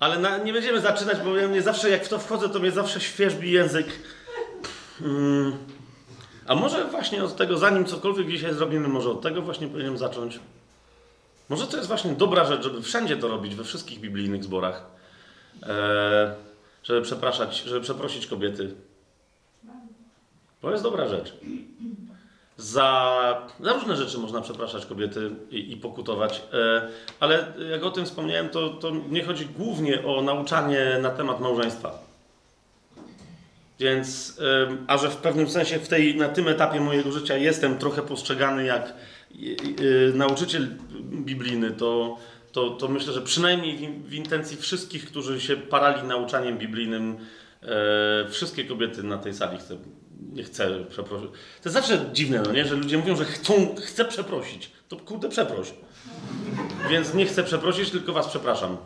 Ale na, nie będziemy zaczynać, bo ja mnie zawsze, jak w to wchodzę, to mnie zawsze świeżbi język. Mm. A może właśnie od tego, zanim cokolwiek dzisiaj zrobimy, może od tego właśnie powinienem zacząć. Może to jest właśnie dobra rzecz, żeby wszędzie to robić, we wszystkich biblijnych zborach. E, żeby przepraszać, żeby przeprosić kobiety. To jest dobra rzecz. Za, za różne rzeczy można przepraszać kobiety i, i pokutować, e, ale jak o tym wspomniałem, to, to nie chodzi głównie o nauczanie na temat małżeństwa. Więc, e, a że w pewnym sensie w tej, na tym etapie mojego życia jestem trochę postrzegany jak e, nauczyciel biblijny, to, to, to myślę, że przynajmniej w, w intencji wszystkich, którzy się parali nauczaniem biblijnym, wszystkie kobiety na tej sali chcę nie chcę przeprosić. To jest zawsze dziwne, no nie? że ludzie mówią, że chcą, chcę przeprosić. To kurde, przeproś. Więc nie chcę przeprosić, tylko was przepraszam.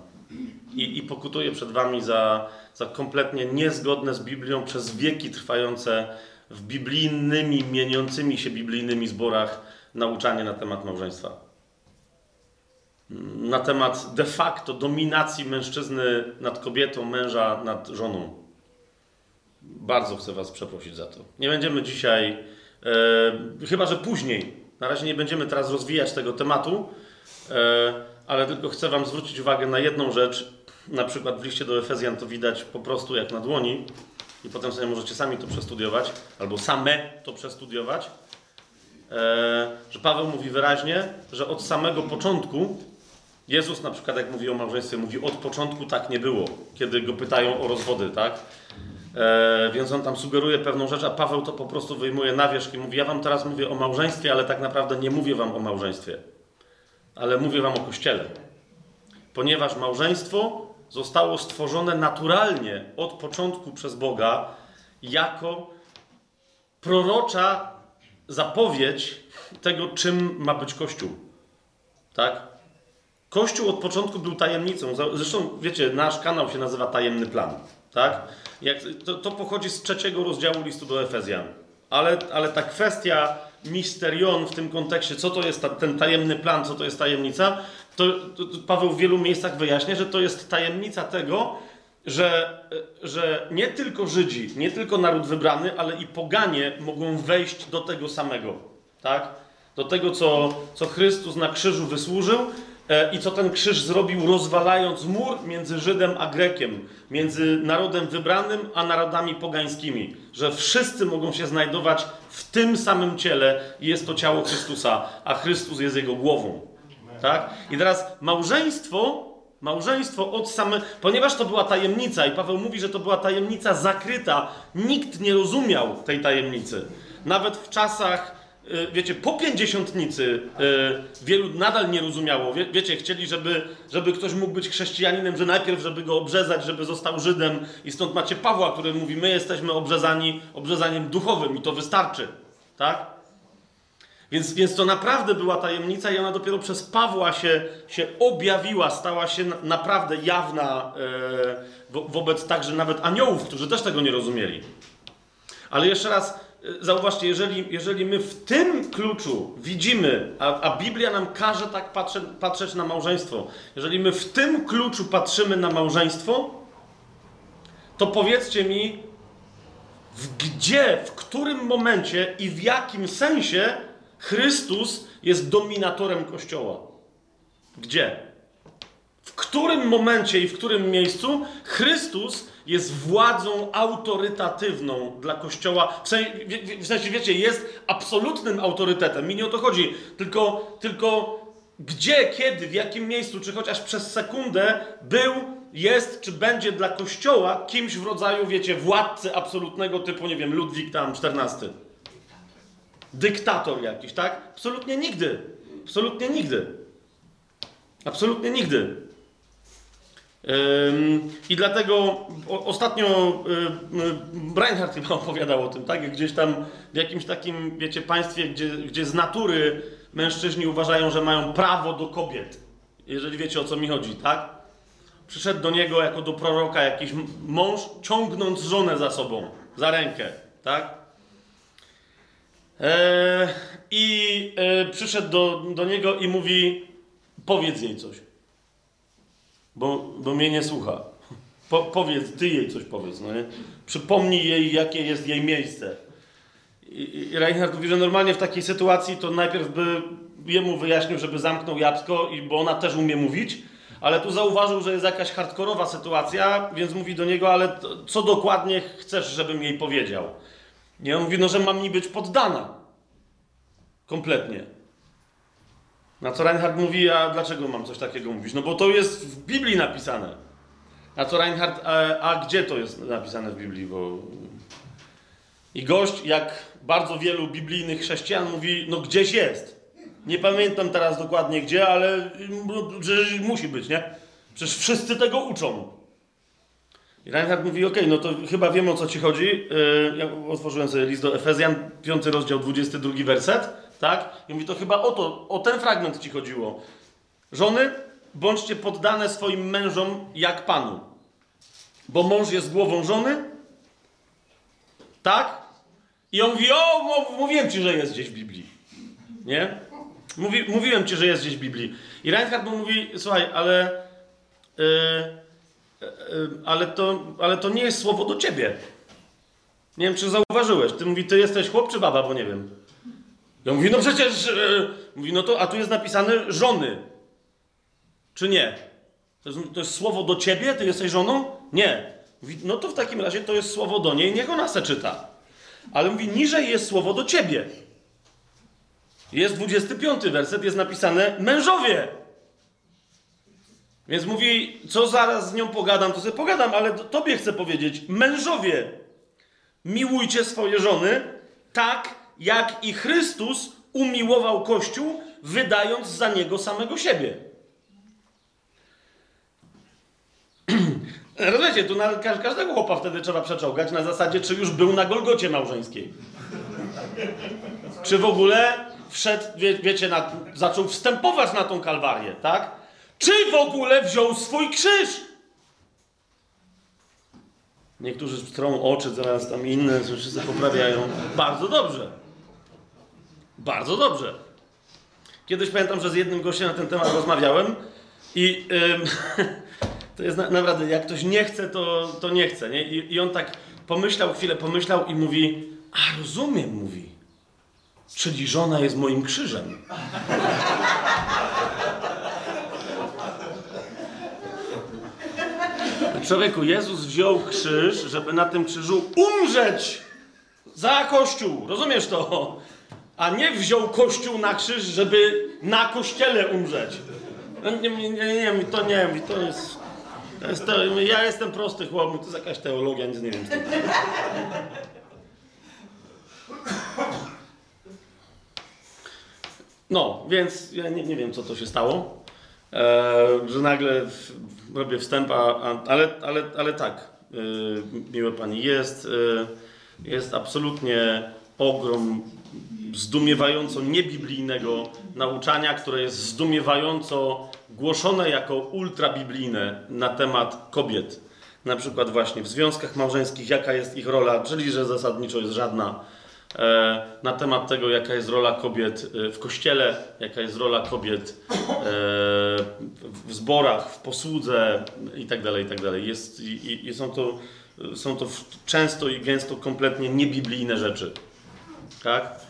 I, i pokutuję przed wami za, za kompletnie niezgodne z Biblią przez wieki trwające w biblijnymi, mieniącymi się biblijnymi zborach nauczanie na temat małżeństwa. Na temat de facto dominacji mężczyzny nad kobietą, męża nad żoną. Bardzo chcę Was przeprosić za to. Nie będziemy dzisiaj, e, chyba że później, na razie nie będziemy teraz rozwijać tego tematu, e, ale tylko chcę Wam zwrócić uwagę na jedną rzecz. Na przykład w liście do Efezjan to widać po prostu jak na dłoni, i potem sobie możecie sami to przestudiować, albo same to przestudiować. E, że Paweł mówi wyraźnie, że od samego początku Jezus na przykład, jak mówi o małżeństwie, mówi od początku tak nie było, kiedy go pytają o rozwody, tak? E, więc on tam sugeruje pewną rzecz, a Paweł to po prostu wyjmuje na wierzch i mówi: Ja wam teraz mówię o małżeństwie, ale tak naprawdę nie mówię wam o małżeństwie, ale mówię wam o kościele. Ponieważ małżeństwo zostało stworzone naturalnie od początku przez Boga jako prorocza zapowiedź tego, czym ma być Kościół. Tak? Kościół od początku był tajemnicą. Zresztą, wiecie, nasz kanał się nazywa Tajemny Plan. Tak? Jak, to, to pochodzi z trzeciego rozdziału listu do Efezjan. Ale, ale ta kwestia misterion w tym kontekście, co to jest ta, ten tajemny plan, co to jest tajemnica, to, to, Paweł w wielu miejscach wyjaśnia, że to jest tajemnica tego, że, że nie tylko Żydzi, nie tylko naród wybrany, ale i poganie mogą wejść do tego samego. Tak? Do tego, co, co Chrystus na krzyżu wysłużył, I co ten krzyż zrobił, rozwalając mur między Żydem a Grekiem, między narodem wybranym a narodami pogańskimi, że wszyscy mogą się znajdować w tym samym ciele i jest to ciało Chrystusa, a Chrystus jest jego głową. Tak? I teraz małżeństwo, małżeństwo od samego, ponieważ to była tajemnica i Paweł mówi, że to była tajemnica zakryta, nikt nie rozumiał tej tajemnicy. Nawet w czasach wiecie, po pięćdziesiątnicy y, wielu nadal nie rozumiało. Wie, wiecie, chcieli, żeby, żeby ktoś mógł być chrześcijaninem, że najpierw, żeby go obrzezać, żeby został Żydem. I stąd macie Pawła, który mówi, my jesteśmy obrzezani obrzezaniem duchowym i to wystarczy. Tak? Więc, więc to naprawdę była tajemnica i ona dopiero przez Pawła się, się objawiła, stała się naprawdę jawna e, wo, wobec także nawet aniołów, którzy też tego nie rozumieli. Ale jeszcze raz, zauważcie, jeżeli, jeżeli my w tym kluczu widzimy, a, a Biblia nam każe tak patrzeć, patrzeć na małżeństwo, jeżeli my w tym kluczu patrzymy na małżeństwo, to powiedzcie mi, w gdzie, w którym momencie i w jakim sensie Chrystus jest dominatorem Kościoła? Gdzie? W którym momencie i w którym miejscu Chrystus jest władzą autorytatywną dla Kościoła. W sensie, w sensie, wiecie, jest absolutnym autorytetem. Mi nie o to chodzi. Tylko, tylko gdzie, kiedy, w jakim miejscu, czy chociaż przez sekundę był, jest, czy będzie dla Kościoła kimś w rodzaju, wiecie, władcy absolutnego typu, nie wiem, Ludwik tam XIV. Dyktator jakiś, tak? Absolutnie nigdy. Absolutnie nigdy. Absolutnie nigdy. I dlatego ostatnio Reinhardt chyba opowiadał o tym, tak? Gdzieś tam w jakimś takim, wiecie, państwie, gdzie, gdzie z natury mężczyźni uważają, że mają prawo do kobiet. Jeżeli wiecie o co mi chodzi, tak? Przyszedł do niego jako do proroka jakiś mąż, ciągnąc żonę za sobą, za rękę, tak? Eee, I e, przyszedł do, do niego i mówi: Powiedz jej coś. Bo, bo mnie nie słucha. Po, powiedz, ty jej coś powiedz, no nie? Przypomnij jej, jakie jest jej miejsce. I, I Reinhardt mówi, że normalnie w takiej sytuacji to najpierw by jemu wyjaśnił, żeby zamknął jabłko, i, bo ona też umie mówić, ale tu zauważył, że jest jakaś hardkorowa sytuacja, więc mówi do niego, ale to, co dokładnie chcesz, żebym jej powiedział? I on mówi, no, że mam mi być poddana. Kompletnie. Na co Reinhardt mówi, a dlaczego mam coś takiego mówić? No bo to jest w Biblii napisane. A co Reinhardt, a, a gdzie to jest napisane w Biblii? Bo... I gość, jak bardzo wielu biblijnych chrześcijan mówi, no gdzieś jest. Nie pamiętam teraz dokładnie gdzie, ale no, że musi być, nie? Przecież wszyscy tego uczą. I Reinhardt mówi, okej, okay, no to chyba wiem o co ci chodzi. Yy, ja otworzyłem sobie list do Efezjan, 5 rozdział, 22 werset, tak? I mówi, to chyba o to, o ten fragment ci chodziło. Żony, bądźcie poddane swoim mężom jak Panu. Bo mąż jest głową żony, tak? I on mówi, o, mówiłem ci, że jest gdzieś w Biblii. Nie? Mówi, mówiłem ci, że jest gdzieś w Biblii. I Reinhardt mu mówi, słuchaj, ale... Yy, ale to, ale to nie jest słowo do ciebie. Nie wiem, czy zauważyłeś. Ty mówi, ty jesteś chłop czy baba, bo nie wiem. Ja mówi, no przecież. Yy, mówi, no to, a tu jest napisane żony. Czy nie? To jest, to jest, słowo do ciebie? Ty jesteś żoną? Nie. Mówi, no to w takim razie to jest słowo do niej, niech ona se czyta. Ale mówi, niżej jest słowo do ciebie. Jest 25 werset, jest napisane mężowie. Więc mówi, co zaraz z nią pogadam, to sobie pogadam, ale tobie chcę powiedzieć, mężowie, miłujcie swoje żony tak, jak i Chrystus umiłował Kościół, wydając za niego samego siebie. Rozumiecie, tu na każdego chłopa wtedy trzeba przeczołgać na zasadzie, czy już był na Golgocie małżeńskiej. Czy w ogóle wszedł, wie, wiecie, na, zaczął wstępować na tą kalwarię, tak? Czy w ogóle wziął swój krzyż? Niektórzy strą oczy, zaraz tam inne rzeczy poprawiają. Bardzo dobrze. Bardzo dobrze. Kiedyś pamiętam, że z jednym gościem na ten temat rozmawiałem i to jest na, naprawdę, jak ktoś nie chce, to, to nie chce. Nie? I, I on tak pomyślał, chwilę pomyślał i mówi, a rozumiem, mówi. Czyli żona jest moim krzyżem. Człowieku, Jezus wziął krzyż, żeby na tym krzyżu umrzeć za Kościół. Rozumiesz to? A nie wziął Kościół na krzyż, żeby na Kościele umrzeć. No, nie, nie, nie, nie, to nie, to jest... To jest to, ja jestem prosty chłop, to jest jakaś teologia, nic nie wiem. No, więc ja nie, nie wiem, co to się stało. E, że nagle w, robię wstęp, a, ale, ale, ale tak, e, miłe pani, jest, e, jest absolutnie ogrom zdumiewająco niebiblijnego nauczania, które jest zdumiewająco głoszone jako ultrabiblijne na temat kobiet. Na przykład właśnie w związkach małżeńskich, jaka jest ich rola, czyli że zasadniczo jest żadna E, na temat tego, jaka jest rola kobiet e, w kościele, jaka jest rola kobiet e, w zborach, w posłudze itd. Tak itd. Tak jest, i, i są, to, są to często i gęsto kompletnie niebiblijne rzeczy. Tak?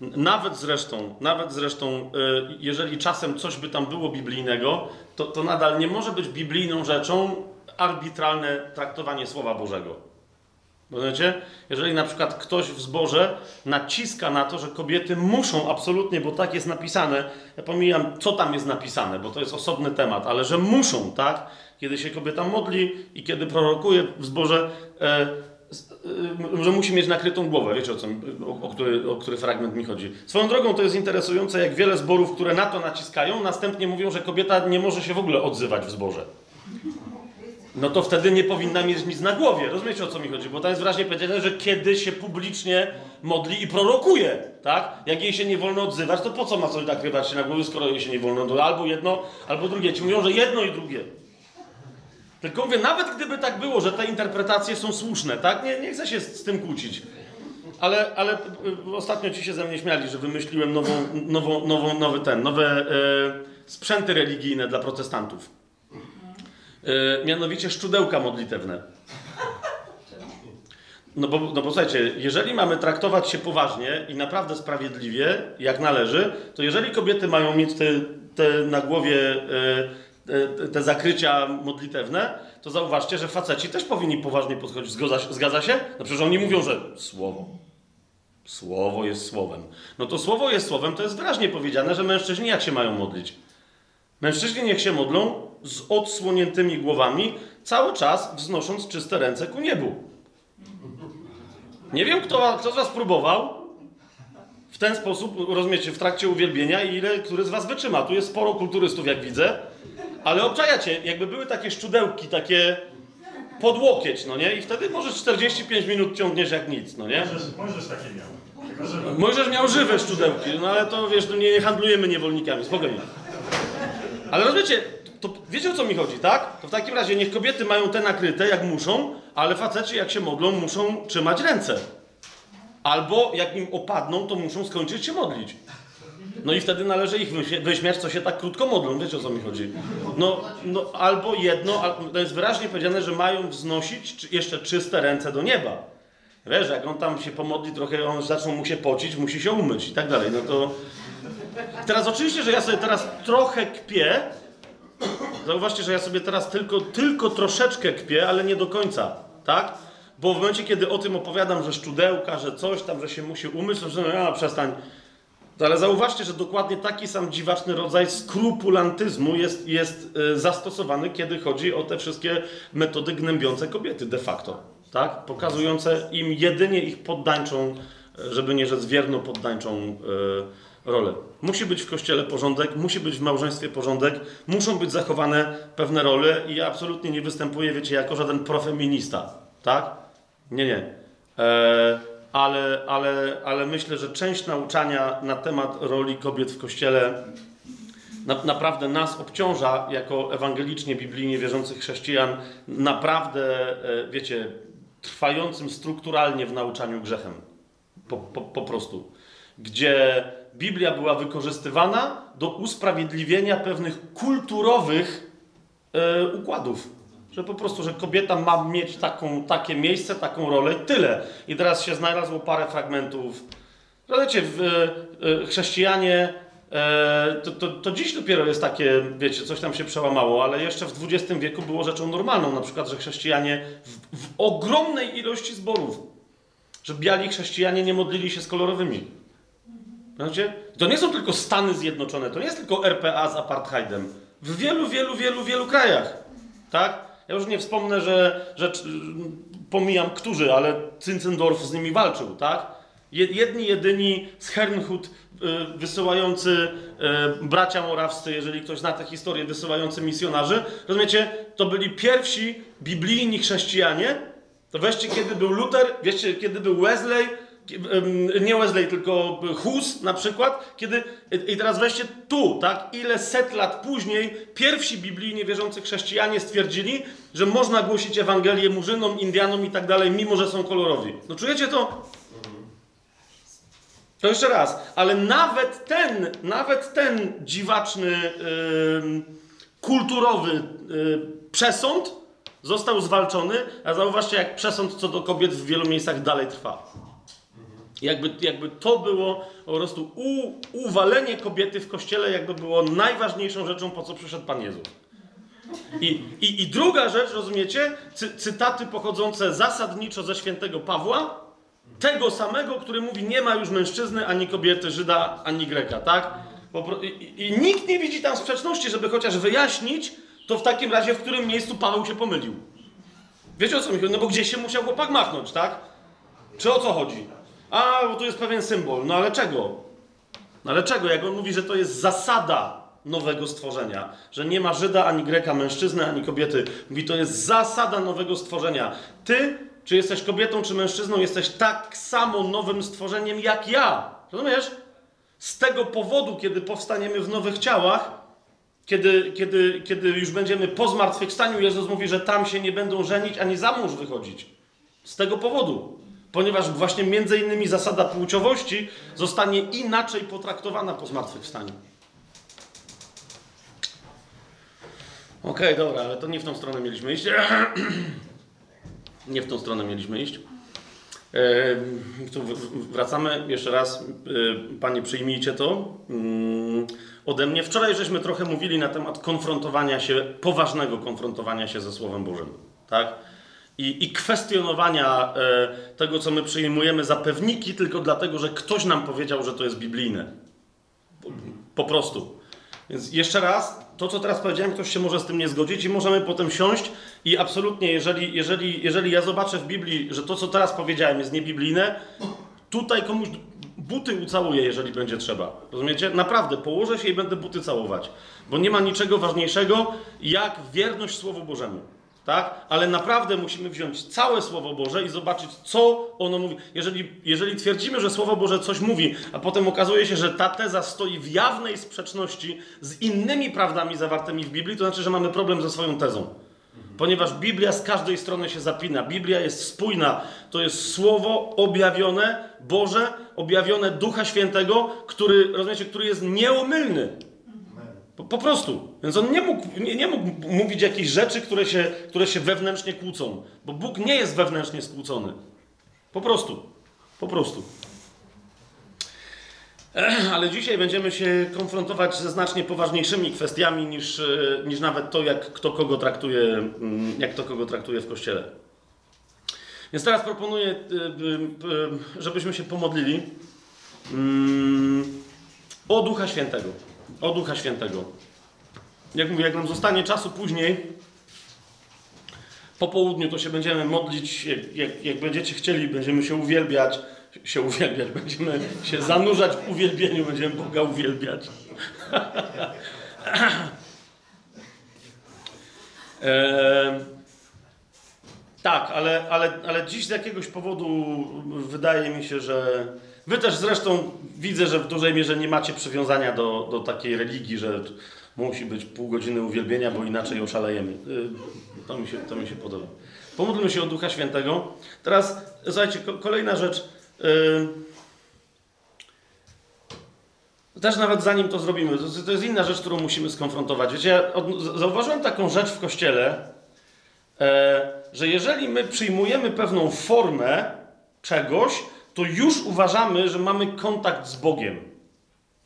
Nawet zresztą, nawet zresztą, jeżeli czasem coś by tam było biblijnego, to, to nadal nie może być biblijną rzeczą arbitralne traktowanie Słowa Bożego. Rozumiecie? Jeżeli na przykład ktoś w zborze naciska na to, że kobiety muszą absolutnie, bo tak jest napisane, ja pomijam, co tam jest napisane, bo to jest osobny temat, ale że muszą, tak? Kiedy się kobieta modli i kiedy prorokuje w zborze, e, e, że musi mieć nakrytą głowę. Wiecie o, co, o, o, który, o który fragment mi chodzi. Swoją drogą to jest interesujące, jak wiele zborów, które na to naciskają, następnie mówią, że kobieta nie może się w ogóle odzywać w zborze no to wtedy nie powinna mieć nic na głowie. Rozumiecie o co mi chodzi? Bo tam jest wyraźnie powiedziane, że kiedy się publicznie modli i prorokuje, tak? Jak jej się nie wolno odzywać, to po co ma coś nakrywać się na głowie, skoro jej się nie wolno? To albo jedno, albo drugie. Ci mówią, że jedno i drugie. Tylko mówię, nawet gdyby tak było, że te interpretacje są słuszne, tak? Nie, nie chcę się z tym kłócić. ale, ale y, ostatnio ci się ze mnie śmiali, że wymyśliłem nową, nową, nową, nowy ten, nowe e, sprzęty religijne dla protestantów. E, mianowicie szczudełka modlitewne. No bo, no bo słuchajcie, jeżeli mamy traktować się poważnie i naprawdę sprawiedliwie, jak należy, to jeżeli kobiety mają mieć te, te na głowie e, te, te zakrycia modlitewne, to zauważcie, że faceci też powinni poważnie podchodzić. Zgadza, zgadza się? No przecież oni mówią, że słowo. Słowo jest słowem. No to słowo jest słowem, to jest wyraźnie powiedziane, że mężczyźni jak się mają modlić? Mężczyźni niech się modlą z odsłoniętymi głowami, cały czas wznosząc czyste ręce ku niebu. Nie wiem, kto, kto z Was próbował w ten sposób, rozumiecie, w trakcie uwielbienia i ile, który z Was wytrzyma. Tu jest sporo kulturystów, jak widzę, ale obczajacie, jakby były takie szczudełki, takie pod łokieć, no nie? I wtedy możesz 45 minut ciągniesz jak nic, no nie? Możesz, możesz takie miał. Możesz miał żywe szczudełki, no ale to wiesz, no nie, nie handlujemy niewolnikami, spokojnie. Ale rozumiecie, to wiecie o co mi chodzi, tak? To w takim razie niech kobiety mają te nakryte jak muszą, ale faceci jak się modlą muszą trzymać ręce. Albo jak im opadną, to muszą skończyć się modlić. No i wtedy należy ich wyśmiać, co się tak krótko modlą. Wiecie o co mi chodzi? No, no albo jedno, to jest wyraźnie powiedziane, że mają wznosić jeszcze czyste ręce do nieba. Wiesz, jak on tam się pomodli trochę, on zaczął mu się pocić, musi się umyć i tak dalej. No to. Teraz oczywiście, że ja sobie teraz trochę kpię. Zauważcie, że ja sobie teraz tylko, tylko troszeczkę kpię, ale nie do końca, tak? Bo w momencie, kiedy o tym opowiadam, że szczudełka, że coś tam, że się musi umyć, to że no, przestań ale zauważcie, że dokładnie taki sam dziwaczny rodzaj skrupulantyzmu jest, jest e, zastosowany, kiedy chodzi o te wszystkie metody gnębiące kobiety de facto. Tak? Pokazujące im jedynie ich poddańczą, e, żeby nie rzec wierną poddańczą yy, rolę. Musi być w kościele porządek, musi być w małżeństwie porządek, muszą być zachowane pewne role i ja absolutnie nie występuję, wiecie, jako żaden profeminista. Tak? Nie, nie. Eee, ale, ale, ale myślę, że część nauczania na temat roli kobiet w kościele na, naprawdę nas obciąża jako ewangelicznie, biblijnie wierzących chrześcijan, naprawdę, e, wiecie, trwającym strukturalnie w nauczaniu grzechem. Po, po, po prostu. Gdzie Biblia była wykorzystywana do usprawiedliwienia pewnych kulturowych e, układów. Że po prostu, że kobieta ma mieć taką, takie miejsce, taką rolę, tyle. I teraz się znalazło parę fragmentów. Wiecie, w, e, chrześcijanie, e, to, to, to, dziś dopiero jest takie, wiecie, coś tam się przełamało, ale jeszcze w XX wieku było rzeczą normalną, na przykład, że chrześcijanie w, w ogromnej ilości zborów, że biali chrześcijanie nie modlili się z kolorowymi. Wiecie? To nie są tylko Stany Zjednoczone, to nie jest tylko RPA z apartheidem. W wielu, wielu, wielu, wielu krajach. Tak? Ja już nie wspomnę, że, że pomijam którzy, ale Zinzendorf z nimi walczył, tak? Jedni, jedyni z Hernhut y, wysyłający y, bracia morawscy, jeżeli ktoś zna tę historię, wysyłający misjonarzy, rozumiecie, to byli pierwsi biblijni chrześcijanie. To weźcie, kiedy był Luther, wiecie, kiedy był Wesley, nie Wesley, tylko Hus na przykład, kiedy, i teraz weźcie tu, tak, ile set lat później pierwsi biblijnie wierzący chrześcijanie stwierdzili, że można głosić Ewangelię Murzynom, Indianom i tak dalej, mimo że są kolorowi. No czujecie to? To jeszcze raz, ale nawet ten, nawet ten dziwaczny, yy, kulturowy yy, przesąd został zwalczony, a zauważcie, jak przesąd co do kobiet w wielu miejscach dalej trwa. Jakby, jakby to było po prostu u, uwalenie kobiety w kościele, jakby było najważniejszą rzeczą, po co przyszedł Pan Jezus. I, i, i druga rzecz, rozumiecie? Cy, cytaty pochodzące zasadniczo ze świętego Pawła, tego samego, który mówi: Nie ma już mężczyzny, ani kobiety, Żyda, ani Greka, tak? I, I, nikt nie widzi tam sprzeczności, żeby chociaż wyjaśnić, to w takim razie, w którym miejscu Paweł się pomylił. Wiecie o co mi chodzi? No bo gdzieś się musiał chłopak machnąć, tak? Czy o co chodzi? A, bo tu jest pewien symbol. No ale czego? No ale czego? Jak on mówi, że to jest zasada nowego stworzenia, że nie ma Żyda, ani Greka, mężczyzny, ani kobiety. Mówi, to jest zasada nowego stworzenia. Ty, czy jesteś kobietą, czy mężczyzną, jesteś tak samo nowym stworzeniem jak ja. Rozumiesz? Z tego powodu, kiedy powstaniemy w nowych ciałach, kiedy, kiedy, kiedy już będziemy po zmartwychwstaniu, Jezus mówi, że tam się nie będą żenić ani za mąż wychodzić. Z tego powodu. Ponieważ właśnie między innymi zasada płciowości zostanie inaczej potraktowana po zmartwychwstaniu. Okej, okay, dobra, ale to nie w tą stronę mieliśmy iść. nie w tą stronę mieliśmy iść. Wracamy jeszcze raz. Panie, przyjmijcie to mm, ode mnie. Wczoraj żeśmy trochę mówili na temat konfrontowania się, poważnego konfrontowania się ze Słowem Bożym. Tak? I, i kwestionowania e, tego, co my przyjmujemy za pewniki, tylko dlatego, że ktoś nam powiedział, że to jest biblijne. Po, po prostu. Więc jeszcze raz, to co teraz powiedziałem, ktoś się może z tym nie zgodzić i możemy potem siąść i absolutnie, jeżeli, jeżeli, jeżeli ja zobaczę w Biblii, że to co teraz powiedziałem jest niebiblijne, tutaj komuś buty ucałuję, jeżeli będzie trzeba. Rozumiecie? Naprawdę, położę się i będę buty całować. Bo nie ma niczego ważniejszego jak wierność Słowu Bożemu tak? Ale naprawdę musimy wziąć całe Słowo Boże i zobaczyć, co ono mówi. Jeżeli, jeżeli twierdzimy, że Słowo Boże coś mówi, a potem okazuje się, że ta teza stoi w jawnej sprzeczności z innymi prawdami zawartymi w Biblii, to znaczy, że mamy problem ze swoją tezą. Ponieważ Biblia z każdej strony się zapina. Biblia jest spójna. To jest słowo objawione, Boże, objawione Ducha Świętego, który, rozumiecie, który jest nieomylny. Po, po, prostu. Więc on nie mógł, nie, nie, mógł mówić jakichś rzeczy, które się, które się wewnętrznie kłócą. Bo Bóg nie jest wewnętrznie skłócony. Po prostu. Po prostu. Ale dzisiaj będziemy się konfrontować ze znacznie poważniejszymi kwestiami niż, e, niż nawet to, jak kto kogo traktuje, mm, jak kto kogo traktuje w kościele. Więc teraz proponuję, e, e, żebyśmy się pomodlili mm, o Ducha Świętego o Ducha Świętego. Jak mówię, jak nam zostanie czasu później, po południu to się będziemy modlić, jak, jak, jak, będziecie chcieli, będziemy się uwielbiać, się uwielbiać, będziemy się zanurzać w uwielbieniu, będziemy Boga uwielbiać. e, tak, ale, ale, ale dziś z jakiegoś powodu wydaje mi się, że Wy też zresztą widzę, że w dużej mierze nie macie przywiązania do, do takiej religii, że musi być pół godziny uwielbienia, bo inaczej oszalejemy. Y, to mi się, to mi się podoba. Pomódlmy się o Ducha Świętego. Teraz, słuchajcie, kolejna rzecz. Yy, też nawet zanim to zrobimy, to, jest inna rzecz, którą musimy skonfrontować. Wiecie, ja zauważyłem taką rzecz w Kościele, e, że jeżeli my przyjmujemy pewną formę czegoś, to już uważamy, że mamy kontakt z Bogiem.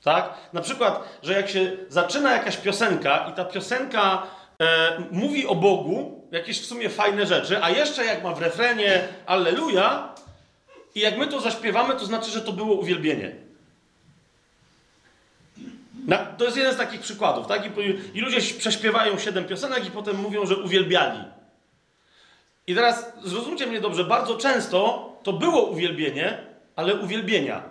Tak? Na przykład, że jak się zaczyna jakaś piosenka i ta piosenka e, mówi o Bogu, jakieś w sumie fajne rzeczy, a jeszcze jak ma w refrenie Alleluja, i jak my to zaśpiewamy, to znaczy, że to było uwielbienie. to jest jeden z takich przykładów, tak? I, I, ludzie prześpiewają siedem piosenek i potem mówią, że uwielbiali. I teraz zrozumcie mnie dobrze, bardzo często to było uwielbienie, ale uwielbienia.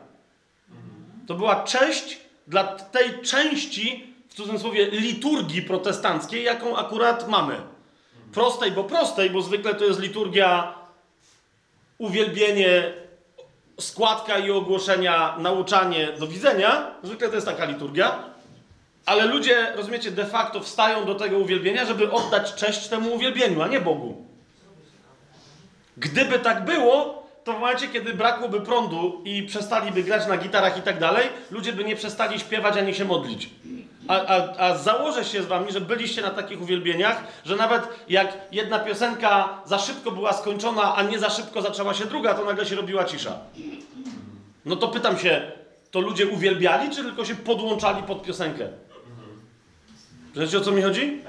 To była cześć dla tej części, w cudzysłowie, liturgii protestanckiej, jaką akurat mamy. Prostej, bo prostej, bo zwykle to jest liturgia uwielbienie, składka i ogłoszenia, nauczanie, do widzenia. Zwykle to jest taka liturgia. Ale ludzie, rozumiecie, de facto wstają do tego uwielbienia, żeby oddać cześć temu uwielbieniu, a nie Bogu. Gdyby tak było, to w momencie, kiedy brakłoby prądu i przestaliby grać na gitarach i tak dalej, ludzie by nie przestali śpiewać ani się modlić. A, a, a założę się z wami, że byliście na takich uwielbieniach, że nawet jak jedna piosenka za szybko była skończona, a nie za szybko zaczęła się druga, to nagle się robiła cisza. No to pytam się, to ludzie uwielbiali, czy tylko się podłączali pod piosenkę? Wiecie o co mi chodzi?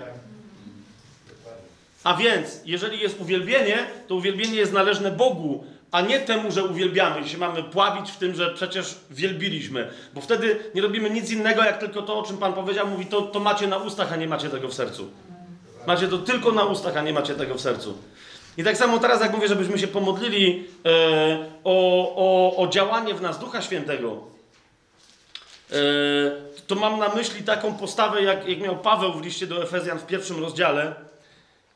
A więc, jeżeli jest uwielbienie, to uwielbienie jest należne Bogu, a nie temu, że uwielbiamy i się mamy pławić w tym, że przecież wielbiliśmy. Bo wtedy nie robimy nic innego, jak tylko to, o czym Pan powiedział, mówi, to, to macie na ustach, a nie macie tego w sercu. Macie to tylko na ustach, a nie macie tego w sercu. I tak samo teraz, jak mówię, żebyśmy się pomodlili e, o, o, o działanie w nas Ducha Świętego, e, to mam na myśli taką postawę, jak, jak miał Paweł w liście do Efezjan w pierwszym rozdziale,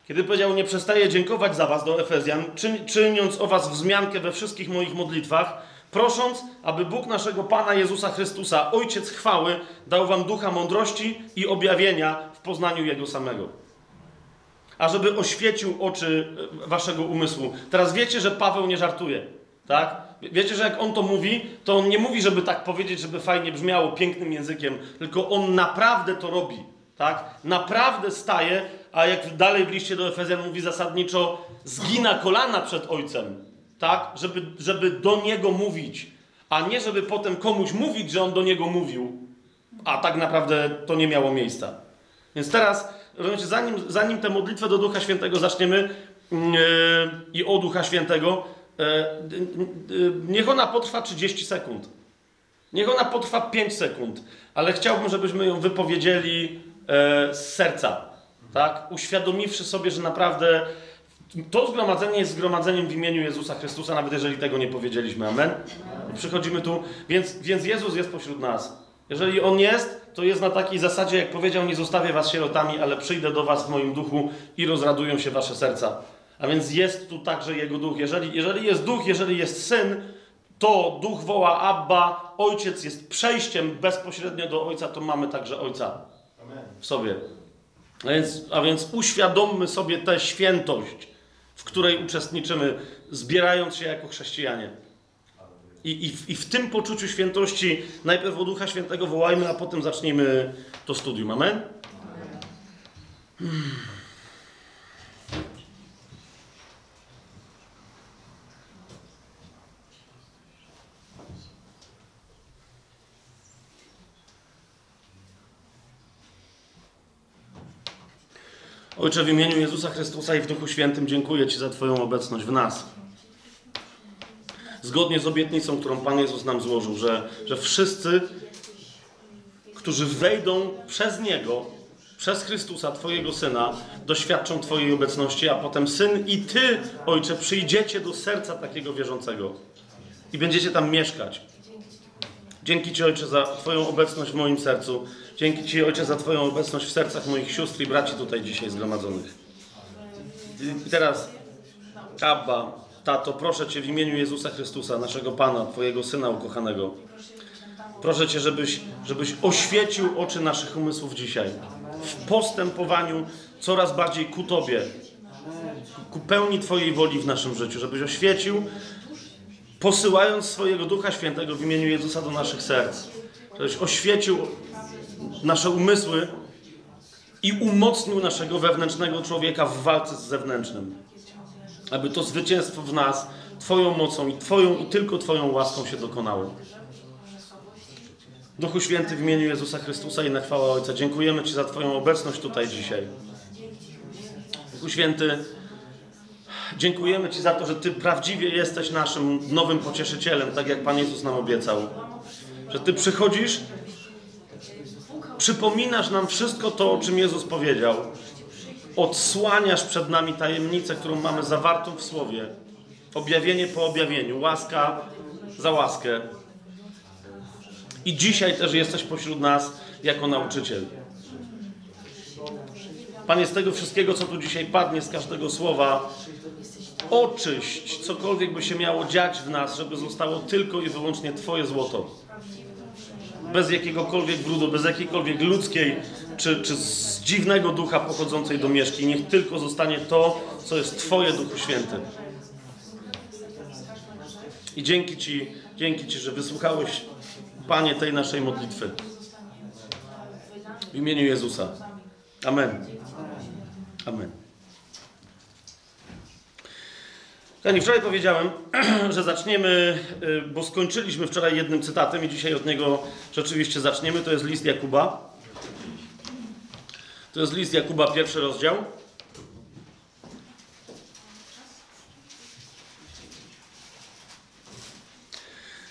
kiedy powiedział, nie przestaję dziękować za was do Efezjan, czyniąc o was wzmiankę we wszystkich moich modlitwach, prosząc, aby Bóg naszego Pana Jezusa Chrystusa, Ojciec chwały, dał wam ducha mądrości i objawienia w poznaniu Jego samego. A żeby oświecił oczy e, waszego umysłu. Teraz wiecie, że Paweł nie żartuje. Tak? Wiecie, że jak on to mówi, to on nie mówi, żeby tak powiedzieć, żeby fajnie brzmiało, pięknym językiem, tylko on naprawdę to robi. Tak? Naprawdę staje, a jak dalej w liście do Efezjan mówi zasadniczo, zgina kolana przed ojcem. Tak? Żeby, żeby do niego mówić, a nie żeby potem komuś mówić, że on do niego mówił, a tak naprawdę to nie miało miejsca. Więc teraz, zanim, zanim tę modlitwę do Ducha Świętego zaczniemy yy, i o Ducha Świętego, yy, yy, niech ona potrwa 30 sekund. Niech ona potrwa 5 sekund, ale chciałbym, żebyśmy ją wypowiedzieli z serca, tak? Uświadomiwszy sobie, że naprawdę to zgromadzenie jest zgromadzeniem w imieniu Jezusa Chrystusa, nawet jeżeli tego nie powiedzieliśmy. Amen? Przychodzimy tu, więc, więc Jezus jest pośród nas. Jeżeli On jest, to jest na takiej zasadzie, jak powiedział, nie zostawię was sierotami, ale przyjdę do was w moim duchu i rozradują się wasze serca. A więc jest tu także Jego duch. Jeżeli, jeżeli jest duch, jeżeli jest syn, to duch woła Abba, ojciec jest przejściem bezpośrednio do ojca, to mamy także ojca w sobie. A więc, a więc uświadommy sobie tę świętość, w której uczestniczymy, zbierając się jako chrześcijanie. I, i, w, I w tym poczuciu świętości najpierw o Ducha Świętego wołajmy, a potem zacznijmy to studium. Amen? Hmm. Ojcze, w imieniu Jezusa Chrystusa i w Duchu Świętym dziękuję Ci za Twoją obecność w nas. Zgodnie z obietnicą, którą Pan Jezus nam złożył, że, że wszyscy, którzy wejdą przez Niego, przez Chrystusa, Twojego Syna, doświadczą Twojej obecności, a potem Syn i Ty, Ojcze, przyjdziecie do serca takiego wierzącego i będziecie tam mieszkać. Dzięki Ci, Ojcze, za Twoją obecność w moim sercu. Dzięki Ci, Ojcze, za Twoją obecność w sercach moich sióstr i braci tutaj dzisiaj zgromadzonych. I teraz, Abba, Tato, proszę Cię w imieniu Jezusa Chrystusa, naszego Pana, Twojego Syna ukochanego. Proszę Cię, żebyś, żebyś oświecił oczy naszych umysłów dzisiaj. W postępowaniu coraz bardziej ku Tobie. Ku pełni Twojej woli w naszym życiu. Żebyś oświecił, posyłając swojego Ducha Świętego w imieniu Jezusa do naszych serc. Żebyś oświecił nasze umysły i umocnił naszego wewnętrznego człowieka w walce z zewnętrznym. Aby to zwycięstwo w nas Twoją mocą i Twoją i tylko Twoją łaską się dokonało. Duchu Święty w imieniu Jezusa Chrystusa i na chwałę Ojca, dziękujemy Ci za Twoją obecność tutaj dzisiaj. Duchu Święty, dziękujemy Ci za to, że Ty prawdziwie jesteś naszym nowym pocieszycielem, tak jak Pan Jezus nam obiecał. Że Ty przychodzisz Przypominasz nam wszystko to, o czym Jezus powiedział. Odsłaniasz przed nami tajemnicę, którą mamy zawartą w Słowie. Objawienie po objawieniu, łaska za łaskę. I dzisiaj też jesteś pośród nas jako nauczyciel. Panie, z tego wszystkiego, co tu dzisiaj padnie, z każdego słowa, oczyść cokolwiek by się miało dziać w nas, żeby zostało tylko i wyłącznie Twoje złoto bez jakiegokolwiek brudu, bez jakiejkolwiek ludzkiej czy, czy z dziwnego ducha pochodzącej do mieszki. Niech tylko zostanie to, co jest Twoje, Duchu Święty. I dzięki Ci, dzięki Ci, że wysłuchałeś, Panie, tej naszej modlitwy. W imieniu Jezusa. Amen. Amen. Kochani, wczoraj powiedziałem, że zaczniemy, y, bo skończyliśmy wczoraj jednym cytatem i dzisiaj od niego rzeczywiście zaczniemy. To jest list Jakuba. To jest list Jakuba, pierwszy rozdział.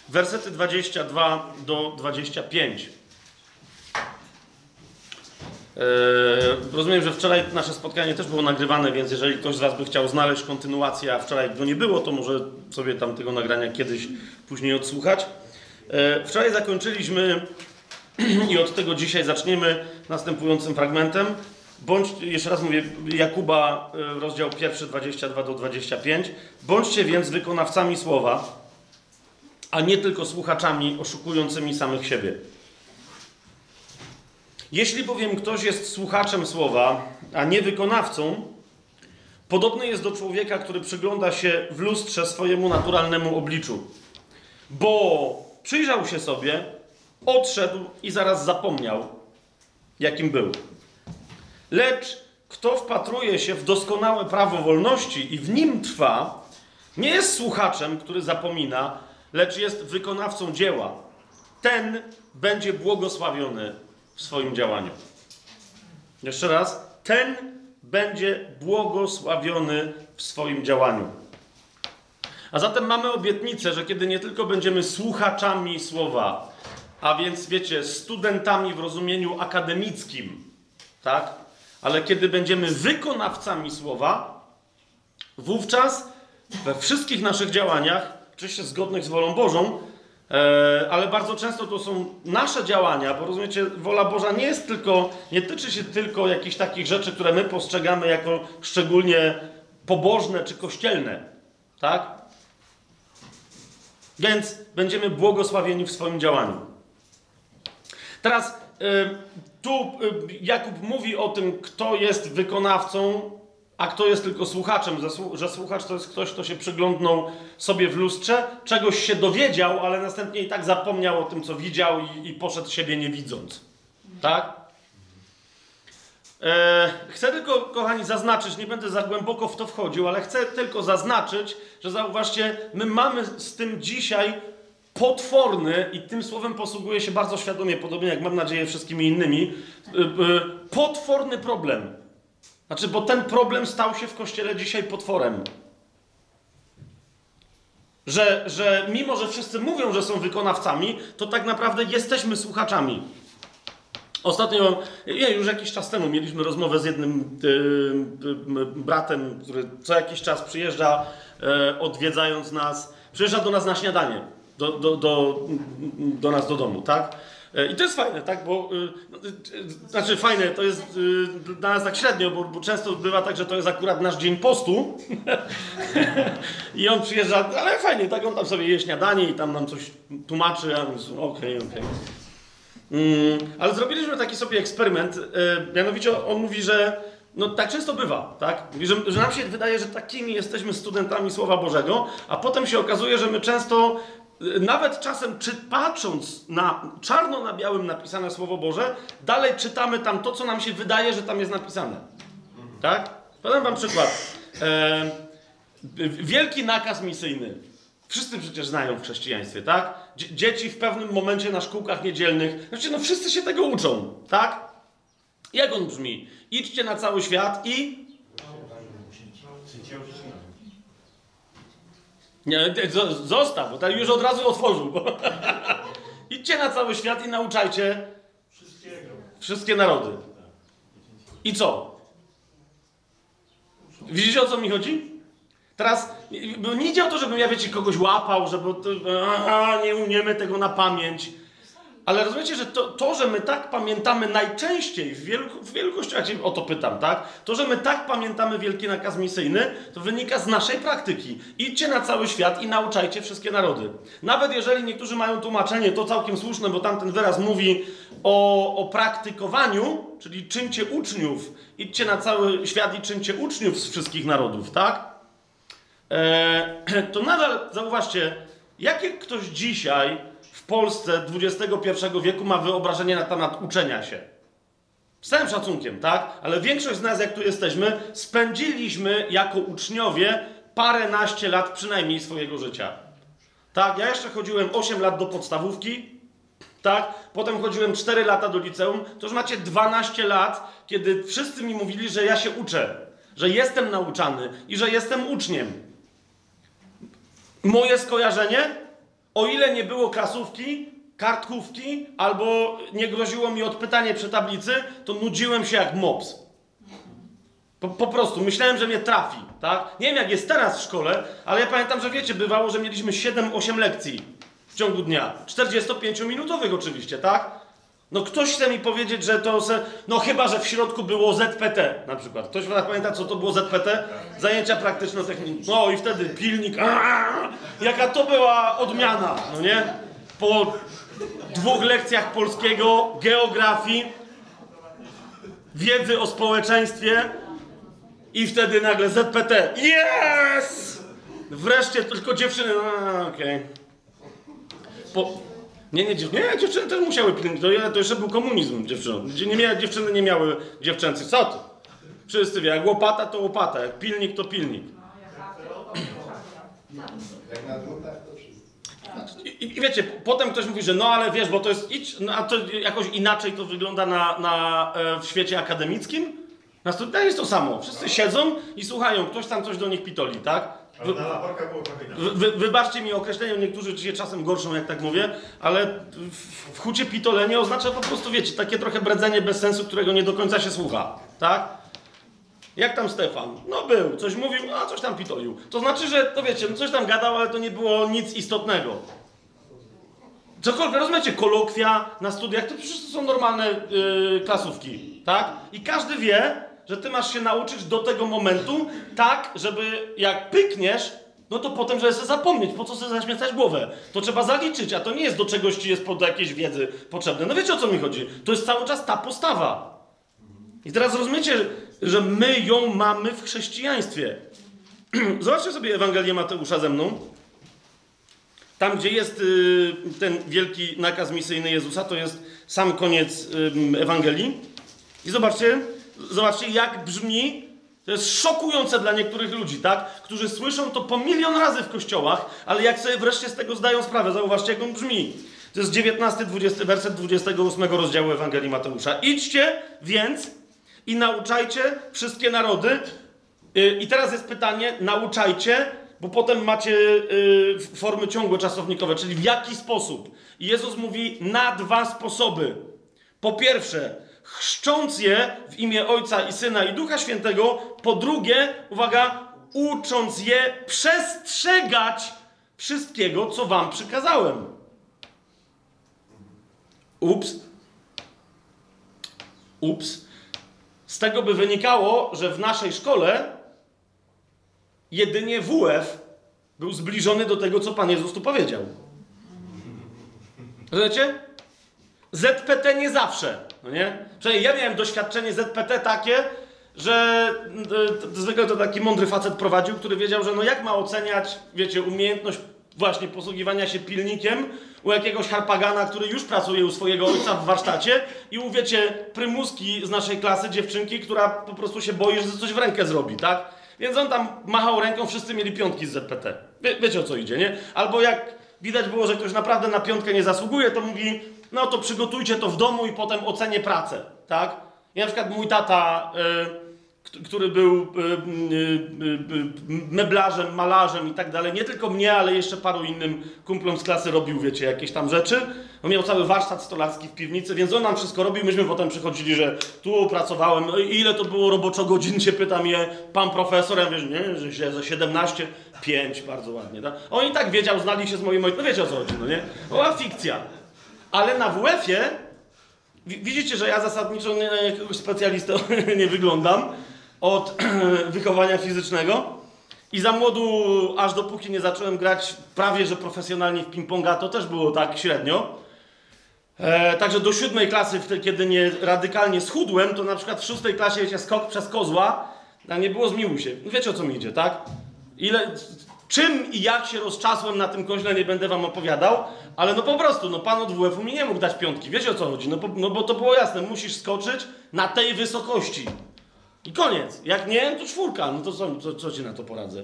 Wersety 22 do 25. Eee, rozumiem, że wczoraj nasze spotkanie też było nagrywane, więc jeżeli ktoś z Was by chciał znaleźć kontynuację, a wczoraj go nie było, to może sobie tam tego nagrania kiedyś później odsłuchać. Eee, wczoraj zakończyliśmy i od tego dzisiaj zaczniemy następującym fragmentem. Bądź, jeszcze raz mówię, Jakuba, e, rozdział 1, 22 do 25. Bądźcie więc wykonawcami słowa, a nie tylko słuchaczami oszukującymi samych siebie. Jeśli bowiem ktoś jest słuchaczem słowa, a nie wykonawcą, Podobny jest do człowieka, który przygląda się w lustrze swojemu naturalnemu obliczu. Bo przyjrzał się sobie, odszedł i zaraz zapomniał, jakim był. Lecz kto wpatruje się w doskonałe prawo wolności i w nim trwa, nie jest słuchaczem, który zapomina, lecz jest wykonawcą dzieła. Ten będzie błogosławiony w swoim działaniu. Jeszcze raz. Ten będzie błogosławiony w swoim działaniu. A zatem mamy obietnicę, że kiedy nie tylko będziemy słuchaczami słowa, a więc wiecie, studentami w rozumieniu akademickim, tak? Ale kiedy będziemy wykonawcami słowa, wówczas we wszystkich naszych działaniach, oczywiście zgodnych z wolą Bożą, ale bardzo często to są nasze działania, bo rozumiecie, wola Boża nie jest tylko, nie tyczy się tylko jakichś takich rzeczy, które my postrzegamy jako szczególnie pobożne czy kościelne, tak? Więc będziemy błogosławieni w swoim działaniu. Teraz y, tu y, Jakub mówi o tym, kto jest wykonawcą, a kto jest tylko słuchaczem, że słuchacz to jest ktoś, kto się przyglądnął sobie w lustrze, czegoś się dowiedział, ale następnie i tak zapomniał o tym, co widział i, i poszedł siebie nie widząc. Tak? E, chcę tylko, kochani, zaznaczyć, nie będę za głęboko w to wchodził, ale chcę tylko zaznaczyć, że zauważcie, my mamy z tym dzisiaj potworny, i tym słowem posługuję się bardzo świadomie, podobnie jak mam nadzieję wszystkimi innymi, e, e, potworny problem. Znaczy, bo ten problem stał się w kościele dzisiaj potworem. Że, że mimo, że wszyscy mówią, że są wykonawcami, to tak naprawdę jesteśmy słuchaczami. Ostatnio, nie, już jakiś czas temu mieliśmy rozmowę z jednym y, y, bratem, który co jakiś czas przyjeżdża, y, odwiedzając nas, przyjeżdża do nas na śniadanie, do, do, do, do nas do domu, tak? E, I to jest fajne, tak? Bo, znaczy fajne, to jest dla nas tak średnio, bo, bo, często bywa tak, że to jest akurat nasz dzień postu i on przyjeżdża, ale fajnie, tak? On tam sobie je śniadanie i tam nam coś tłumaczy, a okej, okej. Okay, okay. Mm, ale zrobiliśmy taki sobie eksperyment. Yy, mianowicie on mówi, że no tak często bywa, tak? Mówi, że, że nam się wydaje, że takimi jesteśmy studentami Słowa Bożego, a potem się okazuje, że my często, nawet czasem czy patrząc na czarno na białym napisane Słowo Boże, dalej czytamy tam to, co nam się wydaje, że tam jest napisane. Tak? Podam wam przykład. Yy, wielki nakaz misyjny. Wszyscy przecież znają w chrześcijaństwie, tak? Dzieci w pewnym momencie na szkółkach niedzielnych, znaczy no wszyscy się tego uczą, tak? Jak on brzmi? Idźcie na cały świat i... Nie, zostaw, bo tak już od razu otworzył. Bo... Idźcie na cały świat i nauczajcie wszystkie narody. I co? Widzicie o co mi chodzi? Teraz nie idzie o to, żebym ja wiecie kogoś łapał, żeby to, aha, nie umiemy tego na pamięć. Ale rozumiecie, że to, to, że my tak pamiętamy najczęściej w wielu, w wielu kościołach, o to pytam, tak? To, że my tak pamiętamy wielki nakaz misyjny, to wynika z naszej praktyki. Idźcie na cały świat i nauczajcie wszystkie narody. Nawet jeżeli niektórzy mają tłumaczenie, to całkiem słuszne, bo tamten wyraz mówi o, o praktykowaniu, czyli czyńcie uczniów, idźcie na cały świat i czyńcie uczniów z wszystkich narodów, tak? E, to nadal zauważcie, jakie ktoś dzisiaj w Polsce XXI wieku ma wyobrażenie na temat uczenia się. Z całym szacunkiem, tak? Ale większość z nas, jak tu jesteśmy, spędziliśmy jako uczniowie paręnaście lat przynajmniej swojego życia. Tak, ja jeszcze chodziłem 8 lat do podstawówki, tak? Potem chodziłem 4 lata do liceum. To już macie 12 lat, kiedy wszyscy mi mówili, że ja się uczę, że jestem nauczany i że jestem uczniem. Moje skojarzenie, o ile nie było klasówki, kartkówki, albo nie groziło mi odpytanie przy tablicy, to nudziłem się jak mops. Po, po, prostu myślałem, że mnie trafi, tak? Nie wiem jak jest teraz w szkole, ale ja pamiętam, że wiecie, bywało, że mieliśmy 7-8 lekcji w ciągu dnia. 45-minutowych oczywiście, tak? No ktoś chce mi powiedzieć, że to se... No chyba, że w środku było ZPT na przykład. Ktoś pamięta, co to było ZPT? Zajęcia praktyczno-techniczne. No i wtedy pilnik. Jaka to była odmiana, no nie? Po dwóch lekcjach polskiego, geografii, wiedzy o społeczeństwie, I wtedy nagle ZPT. Yes! Wreszcie tylko dziewczyny. Okej. Po... Nie, nie, dziew... nie, dziewczyny też musiały pilnować. To, to jeszcze był komunizm dziewczynom. Gdzie nie mia... Dziewczyny nie miały dziewczęcych. Co to? Wszyscy wie, jak łopata to łopata, jak pilnik to pilnik. Jak na drutach to wszystko. I, I wiecie, potem ktoś mówi, że no ale wiesz, bo to jest idź, no, a to jakoś inaczej to wygląda na, na, e, w świecie akademickim. Na studiach jest to samo. Wszyscy siedzą i słuchają, ktoś tam coś do nich pitoli, tak? Wy, wybaczcie mi określenie, niektórzy się czasem gorszą, jak tak mówię, ale w, w hucie pitolenie oznacza po prostu, wiecie, takie trochę bredzenie bez sensu, którego nie do końca się słucha, tak? Jak tam Stefan? No był, coś mówił, a coś tam pitolił. To znaczy, że, to wiecie, no coś tam gadał, ale to nie było nic istotnego. Cokolwiek, rozumiecie, kolokwia na studiach, to przecież to są normalne yy, klasówki, tak? I każdy wie, że ty masz się nauczyć do tego momentu tak, żeby jak pykniesz, no to potem, żeby sobie zapomnieć, po co sobie zaśmiecać głowę. To trzeba zaliczyć, a to nie jest do czegoś ci jest do jakiejś wiedzy potrzebne. No wiecie o co mi chodzi? To jest cały czas ta postawa. I teraz rozumiecie, że my ją mamy w chrześcijaństwie. Zobaczcie sobie Ewangelię Mateusza ze mną. Tam, gdzie jest y, ten wielki nakaz misyjny Jezusa, to jest sam koniec Ewangelii. I zobaczcie, zobaczcie, jak brzmi. To jest szokujące dla niektórych ludzi, tak? Którzy słyszą to po milion razy w kościołach, ale jak sobie wreszcie z tego zdają sprawę, zauważcie, jak on brzmi. To jest 19-20 werset 28 rozdziału Ewangelii Mateusza. Idźcie więc i nauczajcie wszystkie narody. Y, I teraz jest pytanie, nauczajcie, bo potem macie y, formy ciągłe czasownikowe, czyli w jaki sposób. I Jezus mówi na dwa sposoby. Po pierwsze, chrzcząc je w imię Ojca i Syna i Ducha Świętego. Po drugie, uwaga, ucząc je przestrzegać wszystkiego, co wam przykazałem. Ups. Ups. Z tego by wynikało, że w naszej szkole jedynie WF był zbliżony do tego, co Pan Jezus tu powiedział. Rozumiecie? ZPT nie zawsze, no nie? Przynajmniej ja miałem doświadczenie ZPT takie, że y, zwykle to taki mądry facet prowadził, który wiedział, że no jak ma oceniać, wiecie, umiejętność właśnie posługiwania się pilnikiem u jakiegoś harpagana, który już pracuje u swojego ojca w warsztacie i u, wiecie, prymuski z naszej klasy, dziewczynki, która po prostu się boi, że coś w rękę zrobi, tak? Więc on tam machał ręką, wszyscy mieli piątki z ZPT. Wie, wiecie o co idzie, nie? Albo jak widać było, że ktoś naprawdę na piątkę nie zasługuje, to mówi, no to przygotujcie to w domu i potem ocenię pracę, tak? I na przykład mój tata, y, k- który był y, y, y, meblarzem, malarzem i tak dalej, nie tylko mnie, ale jeszcze paru innym kumplom z klasy robił, wiecie, jakieś tam rzeczy. On miał cały warsztat stolarski w piwnicy, więc on nam wszystko robił. Myśmy potem przychodzili, że tu pracowałem. No ile to było roboczo godzin, się pyta mnie pan profesor. Ja że nie, że za 17, 5, bardzo ładnie, tak? On i tak wiedział, znali się z moim ojcem. No wiecie o co chodzi, no nie? Była fikcja. Ale na WF-ie wi- widzicie, że ja zasadniczo nie na jakiegoś specjalistę nie wyglądam od wychowania fizycznego. I za młodu, aż dopóki nie zacząłem grać prawie że profesjonalnie w ping-ponga, to też było tak średnio. E, także do siódmej klasy, kiedy nie radykalnie schudłem, to na przykład w szóstej klasie, wiecie, skok przez kozła, a nie było zmiłuj się. Wiecie o co mi idzie, tak? Ile, czym i jak się rozczasłem na tym koźle, nie będę wam opowiadał, ale no po prostu, no pan od WF-u mi nie mógł dać piątki. Wiecie o co chodzi? No, po, no bo to było jasne, musisz skoczyć na tej wysokości. I koniec. Jak nie, to czwórka. No to co, co, co ci na to poradzę?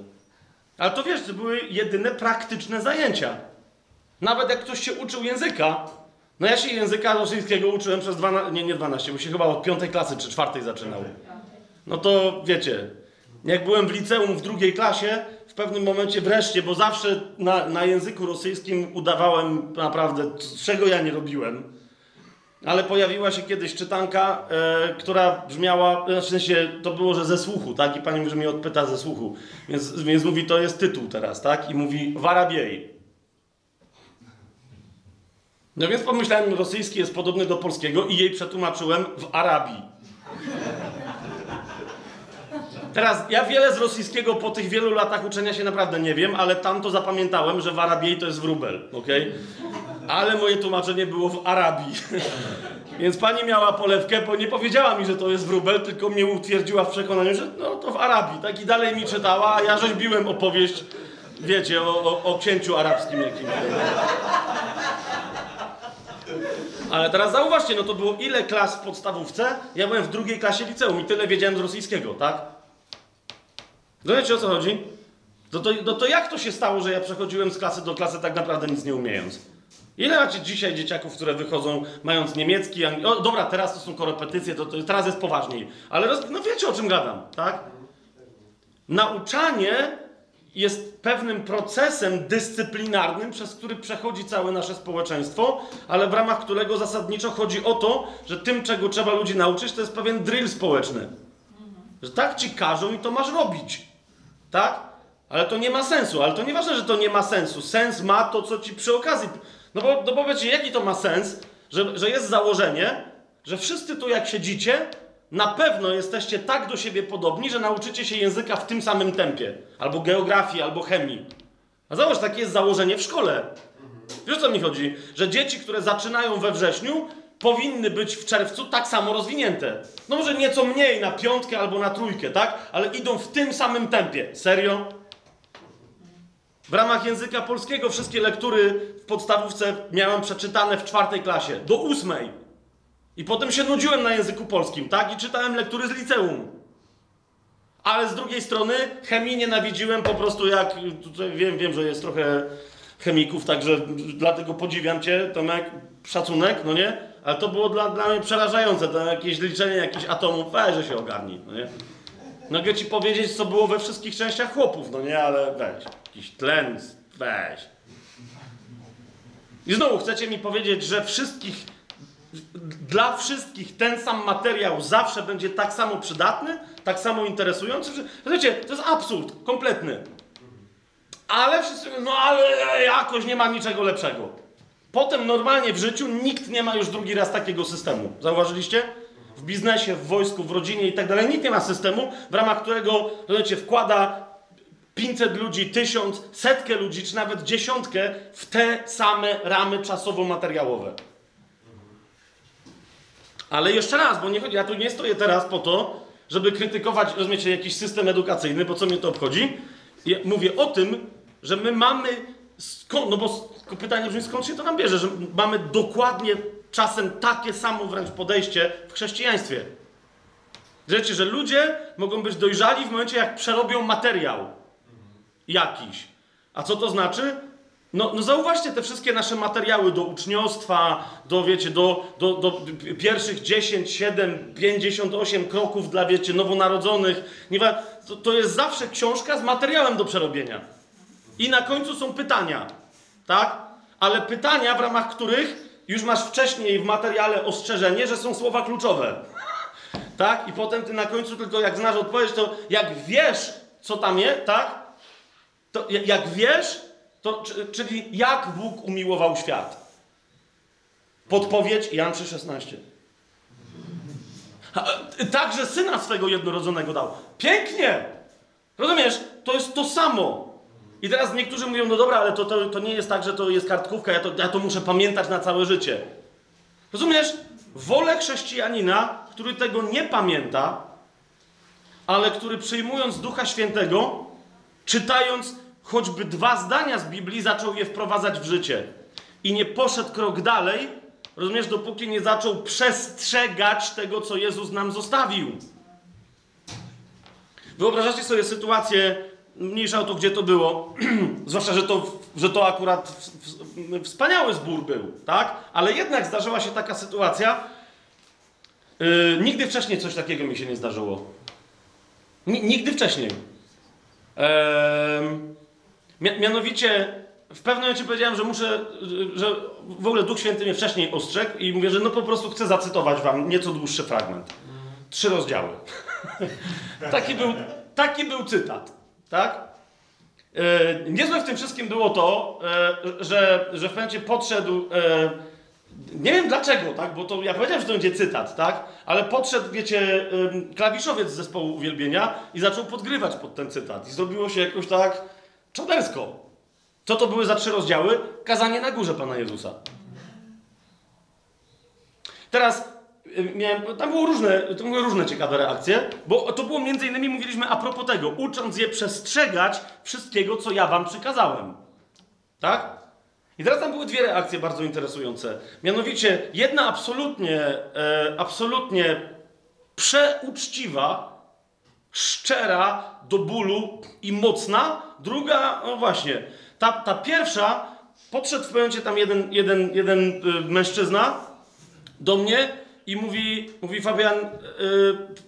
Ale to wiesz, to były jedyne praktyczne zajęcia. Nawet jak ktoś się uczył języka, no ja się języka rosyjskiego uczyłem przez 12, nie, nie 12, bo się chyba od piątej klasy czy czwartej zaczynał. No to wiecie, jak byłem w liceum w drugiej klasie, w pewnym momencie wreszcie, bo zawsze na, na języku rosyjskim udawałem naprawdę, czego ja nie robiłem. Ale pojawiła się kiedyś czytanka, e, która brzmiała, e, w sensie to było, że ze słuchu, tak? I pani może mnie odpyta ze słuchu. Więc, więc mówi, to jest tytuł teraz, tak? I mówi Warabiej. No więc pomyślałem, rosyjski jest podobny do polskiego i jej przetłumaczyłem w Arabii. Teraz ja wiele z rosyjskiego po tych wielu latach uczenia się naprawdę nie wiem, ale tam to zapamiętałem, że Warabiej to jest wróbel, okej? Ale moje tłumaczenie było w Arabii. Więc pani miała polewkę, bo nie powiedziała mi, że to jest wróbel, tylko mnie utwierdziła w przekonaniu, że no to w Arabii. Tak i dalej mi czytała, a ja rzeźbiłem opowieść, wiecie, o, o, o księciu arabskim. Ale teraz zauważcie, no to było ile klas w podstawówce? Ja byłem w drugiej klasie liceum i tyle wiedziałem z rosyjskiego, tak? Rozumiecie o co chodzi? No to, no to jak to się stało, że ja przechodziłem z klasy do klasy tak naprawdę nic nie umiejąc? Ile macie dzisiaj dzieciaków, które wychodzą mając niemiecki, angli... O, dobra, teraz to są korepetycje, to, to teraz jest poważniej. Ale roz... no wiecie o czym gadam, tak? Nauczanie jest pewnym procesem dyscyplinarnym, przez który przechodzi całe nasze społeczeństwo, ale w ramach którego zasadniczo chodzi o to, że tym, czego trzeba ludzi nauczyć, to jest pewien drill społeczny. Że tak ci każą i to masz robić. Tak? Ale to nie ma sensu. Ale to nieważne, że to nie ma sensu. Sens ma to, co ci przy okazji. No bo, no bo jaki to ma sens, że, że jest założenie, że wszyscy tu jak siedzicie, na pewno jesteście tak do siebie podobni, że nauczycie się języka w tym samym tempie. Albo geografii, albo chemii. A zobacz, takie jest założenie w szkole. Wiesz o co mi chodzi? Że dzieci, które zaczynają we wrześniu, powinny być w czerwcu tak samo rozwinięte. No może nieco mniej, na piątkę albo na trójkę, tak? Ale idą w tym samym tempie. Serio? W ramach języka polskiego wszystkie lektury w podstawówce miałem przeczytane w czwartej klasie, do ósmej. I potem się nudziłem na języku polskim, tak? I czytałem lektury z liceum. Ale z drugiej strony chemii nienawidziłem po prostu jak... Wiem, wiem, że jest trochę chemików, także dlatego podziwiam cię, Tomek, szacunek, no nie? Ale to było dla, dla mnie przerażające, to jakieś liczenie jakichś atomów, weź, że się ogarnij, no nie? Mogę ci powiedzieć, co było we wszystkich częściach chłopów, no nie? Ale weź, jakiś tlen, weź. I znowu chcecie mi powiedzieć, że wszystkich, dla wszystkich ten sam materiał zawsze będzie tak samo przydatny, tak samo interesujący? Wiecie, to jest absurd kompletny. Ale wszyscy no ale jakoś nie ma niczego lepszego. Potem normalnie w życiu nikt nie ma już drugi raz takiego systemu. Zauważyliście? W biznesie, w wojsku, w rodzinie i tak dalej. Nikt nie ma systemu, w ramach którego, rozumiecie, wkłada 500 ludzi, 1000, setkę ludzi, czy nawet dziesiątkę w te same ramy czasowo-materiałowe. Ale jeszcze raz, bo nie chodzi, ja tu nie stoję teraz po to, żeby krytykować, rozumiecie, jakiś system edukacyjny, bo co mnie to obchodzi? Ja mówię o tym, że my mamy, no bo pytanie brzmi, skąd się to nam bierze, że mamy dokładnie czasem takie samo wręcz podejście w chrześcijaństwie. Wiecie, że ludzie mogą być dojrzali w momencie, jak przerobią materiał jakiś. A co to znaczy? No, no zauważcie te wszystkie nasze materiały do uczniostwa, do, wiecie, do, do, do pierwszych 10, 7, 58 kroków dla, wiecie, nowonarodzonych. Nie, to, to jest zawsze książka z materiałem do przerobienia. I na końcu są pytania, tak? Ale pytania, w ramach których już masz wcześniej w materiale ostrzeżenie, że są słowa kluczowe. Tak? I potem ty na końcu tylko jak znasz odpowiedź, to jak wiesz, co tam jest, tak? To jak wiesz, to, czyli jak Bóg umiłował świat. Podpowiedź Jan 3,16. Także syna swego jednorodzonego dał. Pięknie! Rozumiesz? To jest to samo. I teraz niektórzy mówią, no dobra, ale to, to, to nie jest tak, że to jest kartkówka, ja to, ja to muszę pamiętać na całe życie. Rozumiesz? Wolę chrześcijanina, który tego nie pamięta, ale który przyjmując Ducha Świętego, czytając choćby dwa zdania z Biblii, zaczął je wprowadzać w życie. I nie poszedł krok dalej, rozumiesz, dopóki nie zaczął przestrzegać tego, co Jezus nam zostawił. Wyobrażacie sobie sytuację, mniejsza o to, gdzie to było, zwłaszcza, że to, że to akurat wspaniały zbór był, tak? Ale jednak zdarzyła się taka sytuacja, yy, nigdy wcześniej coś takiego mi się nie zdarzyło. Nigdy wcześniej. Yy, mianowicie, w pewnym momencie powiedziałem, że muszę, że w ogóle Duch Święty mnie wcześniej ostrzegł i mówię, że no po prostu chcę zacytować wam nieco dłuższy fragment. Trzy rozdziały. taki, był, taki był cytat. Tak? E, niezłe w tym wszystkim było to, e, że, że w pewnym podszedł. E, nie wiem dlaczego, tak? Bo to ja powiedziałem, że to będzie cytat, tak? Ale podszedł, wiecie, klawiszowiec z zespołu uwielbienia i zaczął podgrywać pod ten cytat. I zrobiło się jakoś tak czadersko. Co to były za trzy rozdziały? Kazanie na górze Pana Jezusa. Teraz miałem, tam, było różne, tam były różne ciekawe reakcje, bo to było między innymi, mówiliśmy a propos tego, ucząc je przestrzegać wszystkiego, co ja wam przykazałem. Tak? I teraz tam były dwie reakcje bardzo interesujące. Mianowicie, jedna absolutnie, e, absolutnie przeuczciwa, szczera do bólu i mocna. Druga, no właśnie, ta, ta pierwsza, podszedł w momencie tam jeden, jeden, jeden y, mężczyzna do mnie i mówi, mówi Fabian, y,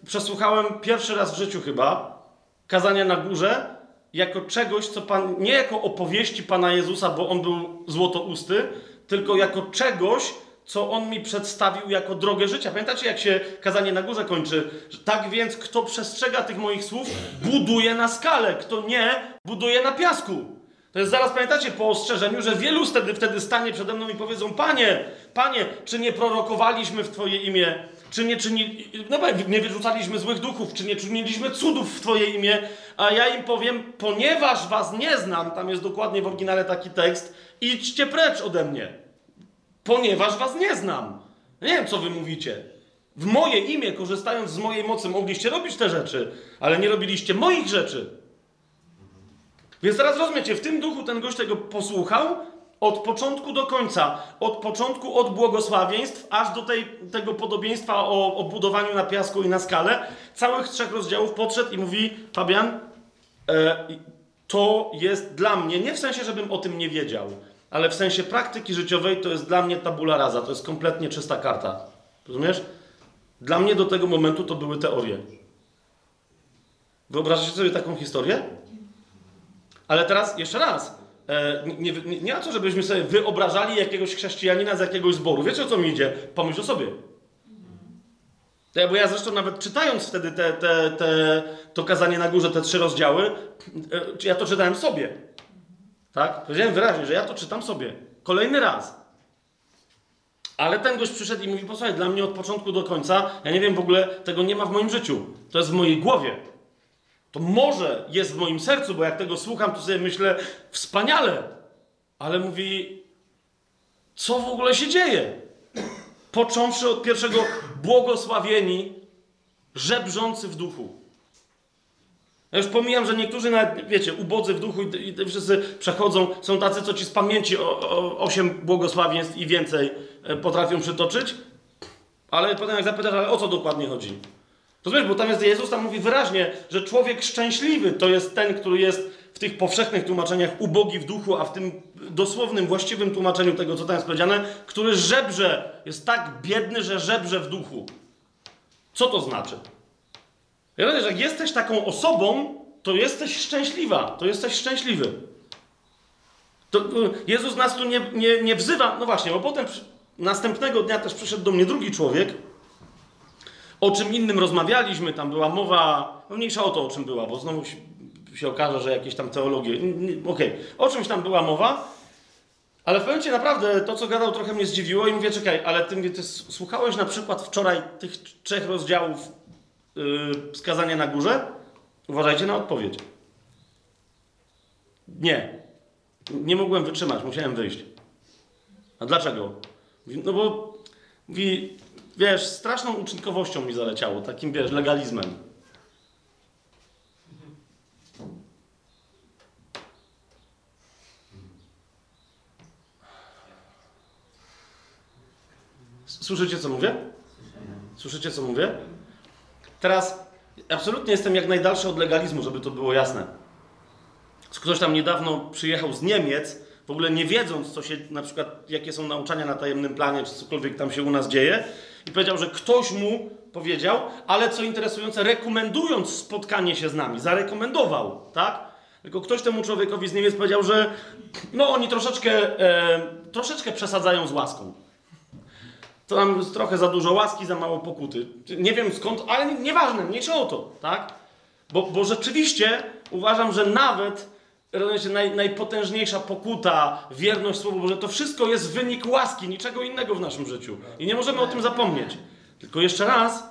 przesłuchałem pierwszy raz w życiu chyba kazania na górze jako czegoś, co Pan, nie jako opowieści Pana Jezusa, bo On był złotousty, tylko jako czegoś, co On mi przedstawił jako drogę życia. Pamiętacie, jak się kazanie na górze kończy? Tak więc, kto przestrzega tych moich słów, buduje na skalę, kto nie, buduje na piasku. To jest zaraz, pamiętacie, po ostrzeżeniu, że wielu wtedy, wtedy stanie przede mną i powiedzą, Panie, Panie, czy nie prorokowaliśmy w Twoje imię, czy nie, czyni, no, nie wyrzucaliśmy złych duchów, czy nie czyniliśmy cudów w Twoje imię, a ja im powiem, ponieważ Was nie znam, tam jest dokładnie w oryginale taki tekst, idźcie precz ode mnie, ponieważ Was nie znam. Nie wiem, co Wy mówicie. W moje imię, korzystając z mojej mocy, mogliście robić te rzeczy, ale nie robiliście moich rzeczy. Więc teraz rozumiecie, w tym duchu ten gość tego posłuchał od początku do końca. Od początku od błogosławieństw, aż do tej, tego podobieństwa o, o budowaniu na piasku i na skale. Całych trzech rozdziałów podszedł i mówi, Fabian, e, to jest dla mnie, nie w sensie, żebym o tym nie wiedział, ale w sensie praktyki życiowej to jest dla mnie tabula rasa, to jest kompletnie czysta karta. Rozumiesz? Dla mnie do tego momentu to były teorie. Wyobrażacie sobie taką historię? Ale teraz jeszcze raz. E, nie, nie, nie ma co, żebyśmy sobie wyobrażali jakiegoś chrześcijanina z jakiegoś zboru. Wiecie o co mi idzie? Pomyśl o sobie. Ja, bo ja zresztą nawet czytając wtedy te, te, te, to kazanie na górze, te trzy rozdziały, e, ja to czytałem sobie. Tak? Powiedziałem wyraźnie, że ja to czytam sobie. Kolejny raz. Ale ten gość przyszedł i mówi, posłuchaj, dla mnie od początku do końca, ja nie wiem w ogóle, tego nie ma w moim życiu. To jest w mojej głowie. To może jest w moim sercu, bo jak tego słucham, to sobie myślę, wspaniale. Ale mówi, co w ogóle się dzieje? Począwszy od pierwszego błogosławieni, żebrzący w duchu. Ja już pomijam, że niektórzy nawet, wiecie, ubodzy w duchu i, i wszyscy przechodzą, są tacy, co ci z pamięci o, o, osiem błogosławieństw i więcej e, potrafią przytoczyć, ale potem jak zapytasz, ale o co dokładnie chodzi? Rozumiesz, bo tam jest Jezus, tam mówi wyraźnie, że człowiek szczęśliwy to jest ten, który jest w tych powszechnych tłumaczeniach ubogi w duchu, a w tym dosłownym, właściwym tłumaczeniu tego, co tam jest powiedziane, który żebrze, jest tak biedny, że żebrze w duchu. Co to znaczy? Ja wiem, że jak jesteś taką osobą, to jesteś szczęśliwa, to jesteś szczęśliwy. To, Jezus nas tu nie, nie, nie wzywa, no właśnie, bo potem następnego dnia też przyszedł do mnie drugi człowiek, o czym innym rozmawialiśmy, tam była mowa, no mniejsza o to, o czym była, bo znowu się, się okaże, że jakieś tam teologie, okej, okay. o czymś tam była mowa, ale w pewnym naprawdę to, co gadał, trochę mnie zdziwiło i mówię, czekaj, ale ty, ty słuchałeś na przykład wczoraj tych trzech rozdziałów yy, skazania na górze? Uważajcie na odpowiedź. Nie. Nie mogłem wytrzymać, musiałem wyjść. A dlaczego? No bo mówi, wiesz, straszną uczynkowością mi zaleciało, takim, wiesz, legalizmem. Słyszycie, co mówię? Słyszycie, co mówię? Teraz absolutnie jestem jak najdalszy od legalizmu, żeby to było jasne. Ktoś tam niedawno przyjechał z Niemiec, w ogóle nie wiedząc, co się, na przykład, jakie są nauczania na tajemnym planie, czy cokolwiek tam się u nas dzieje, i powiedział, że ktoś mu powiedział, ale co interesujące, rekomendując spotkanie się z nami, zarekomendował, tak? Tylko ktoś temu człowiekowi z Niemiec powiedział, że no oni troszeczkę, e, troszeczkę przesadzają z łaską. To nam trochę za dużo łaski, za mało pokuty. Nie wiem skąd, ale nieważne, mniejsze o to, tak? Bo, bo rzeczywiście uważam, że nawet rozumiecie, naj, najpotężniejsza pokuta, wierność Słowu Boże, to wszystko jest wynik łaski, niczego innego w naszym życiu. I nie możemy o tym zapomnieć. Tylko jeszcze raz,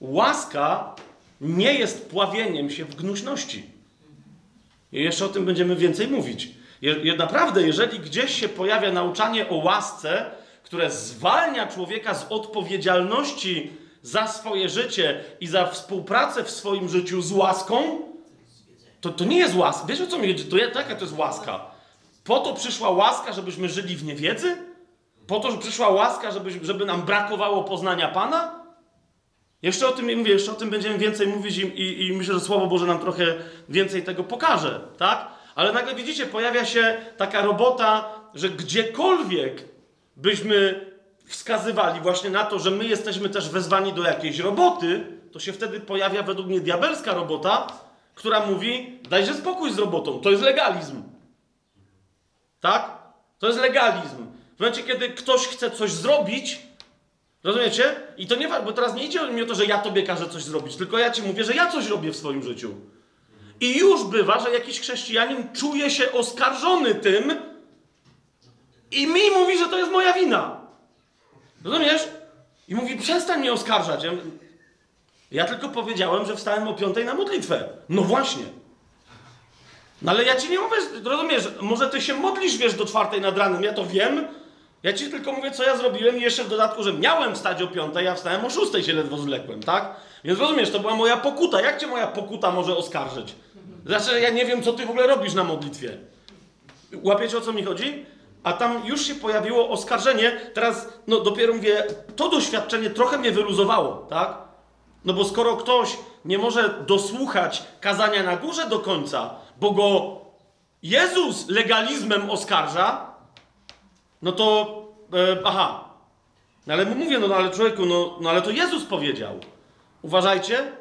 łaska nie jest pławieniem się w gnuśności. I jeszcze o tym będziemy więcej mówić. Je, naprawdę, jeżeli gdzieś się pojawia nauczanie o łasce, które zwalnia człowieka z odpowiedzialności za swoje życie i za współpracę w swoim życiu z łaską, to, to nie jest łaska. Wiesz o co mi chodzi? To ja- taka to jest łaska. Po to przyszła łaska, żebyśmy żyli w niewiedzy? Po to, że przyszła łaska, żeby, żeby nam brakowało poznania Pana? Jeszcze o tym mówię, jeszcze o tym będziemy więcej mówić i, i, i myślę, że Słowo Boże nam trochę więcej tego pokaże, tak? Ale nagle widzicie, pojawia się taka robota, że gdziekolwiek byśmy wskazywali właśnie na to, że my jesteśmy też wezwani do jakiejś roboty, to się wtedy pojawia według mnie diabelska robota, która mówi: dajże spokój z robotą, to jest legalizm. Tak? To jest legalizm. W momencie, kiedy ktoś chce coś zrobić, rozumiecie? I to nie, bo teraz nie idzie mi o to, że ja tobie każę coś zrobić, tylko ja ci mówię, że ja coś robię w swoim życiu. I już bywa, że jakiś chrześcijanin czuje się oskarżony tym i mi mówi, że to jest moja wina. Rozumiesz? I mówi, przestań mnie oskarżać. Ja, mówię, ja tylko powiedziałem, że wstałem o piątej na modlitwę. No właśnie. No ale ja ci nie mówię, rozumiesz, może ty się modlisz, wiesz, do czwartej nad ranem, ja to wiem. Ja ci tylko mówię, co ja zrobiłem i jeszcze w dodatku, że miałem wstać o piątej, ja wstałem o szóstej się ledwo zwlekłem, tak? Więc rozumiesz, to była moja pokuta. Jak cię moja pokuta może oskarżyć? Znaczy, ja nie wiem, co ty w ogóle robisz na modlitwie. Łapiecie, o co mi chodzi? A tam już się pojawiło oskarżenie. Teraz, no dopiero mówię, to doświadczenie trochę mnie wyluzowało, tak? No bo skoro ktoś nie może dosłuchać kazania na górze do końca, bo go Jezus legalizmem oskarża, no to e, aha. No ale mówię, no, no ale człowieku, no, no ale to Jezus powiedział. Uważajcie,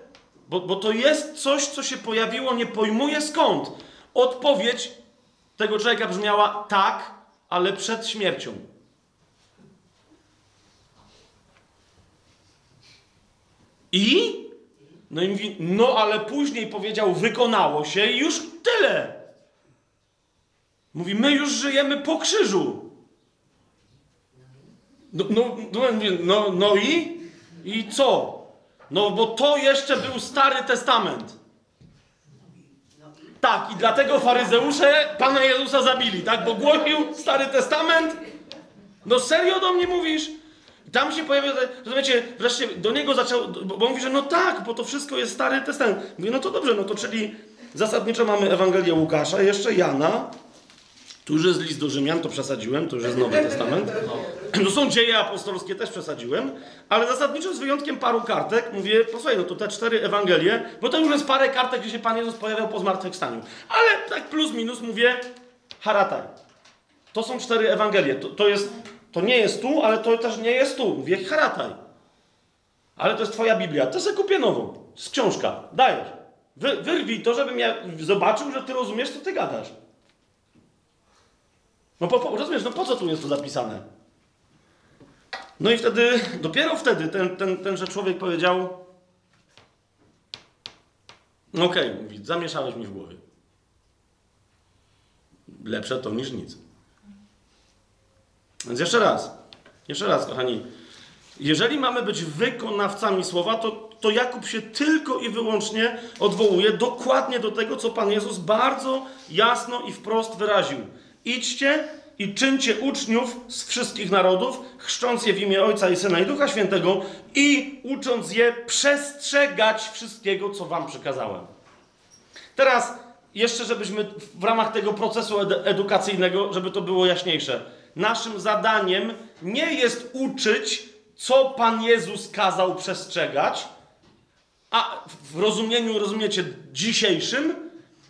bo, bo to jest coś, co się pojawiło, nie pojmuję skąd. Odpowiedź tego człowieka brzmiała tak, ale przed śmiercią. I? No i mówi, no ale później powiedział, wykonało się i już tyle. Mówi, my już żyjemy po krzyżu. No, no, no, no, no i? I co? No bo to jeszcze był Stary Testament. Tak, i dlatego faryzeusze Pana Jezusa zabili, tak? Bo głosił Stary Testament. No serio do mnie mówisz? Tam się pojawia, rozumiecie, wreszcie do niego zaczął, bo mówi, że no tak, bo to wszystko jest Stary Testament. Mówię, no to dobrze, no to czyli zasadniczo mamy Ewangelię Łukasza, jeszcze Jana, tu już jest list do Rzymian, to przesadziłem, to już jest Nowy Testament. To są dzieje apostolskie, też przesadziłem, ale zasadniczo z wyjątkiem paru kartek, mówię, posłuchaj, no to te cztery Ewangelie, bo to już jest parę kartek, gdzie się Pan Jezus pojawiał po zmartwychwstaniu. Ale tak plus minus mówię, harataj. To są cztery Ewangelie. To, to, jest, to nie jest tu, ale to też nie jest tu. Mówię, harataj. Ale to jest twoja Biblia. To sobie kupię nową. Z książka. Dajesz. Wy, wyrwij to, żebym ja zobaczył, że ty rozumiesz, co ty gadasz. No po, po, rozumiesz, no po co tu jest to zapisane? No i wtedy, dopiero wtedy ten, ten, tenże człowiek powiedział no okej, mówi, zamieszałeś mi w głowie. Lepsze to niż nic. Więc jeszcze raz, jeszcze raz, kochani. Jeżeli mamy być wykonawcami słowa, to, to Jakub się tylko i wyłącznie odwołuje dokładnie do tego, co Pan Jezus bardzo jasno i wprost wyraził. Idźcie i czyńcie uczniów z wszystkich narodów, chrzcząc je w imię Ojca i Syna i Ducha Świętego i ucząc je przestrzegać wszystkiego, co Wam przekazałem. Teraz jeszcze, żebyśmy w ramach tego procesu ed- edukacyjnego, żeby to było jaśniejsze. Naszym zadaniem nie jest uczyć, co Pan Jezus kazał przestrzegać, a w rozumieniu, rozumiecie, dzisiejszym,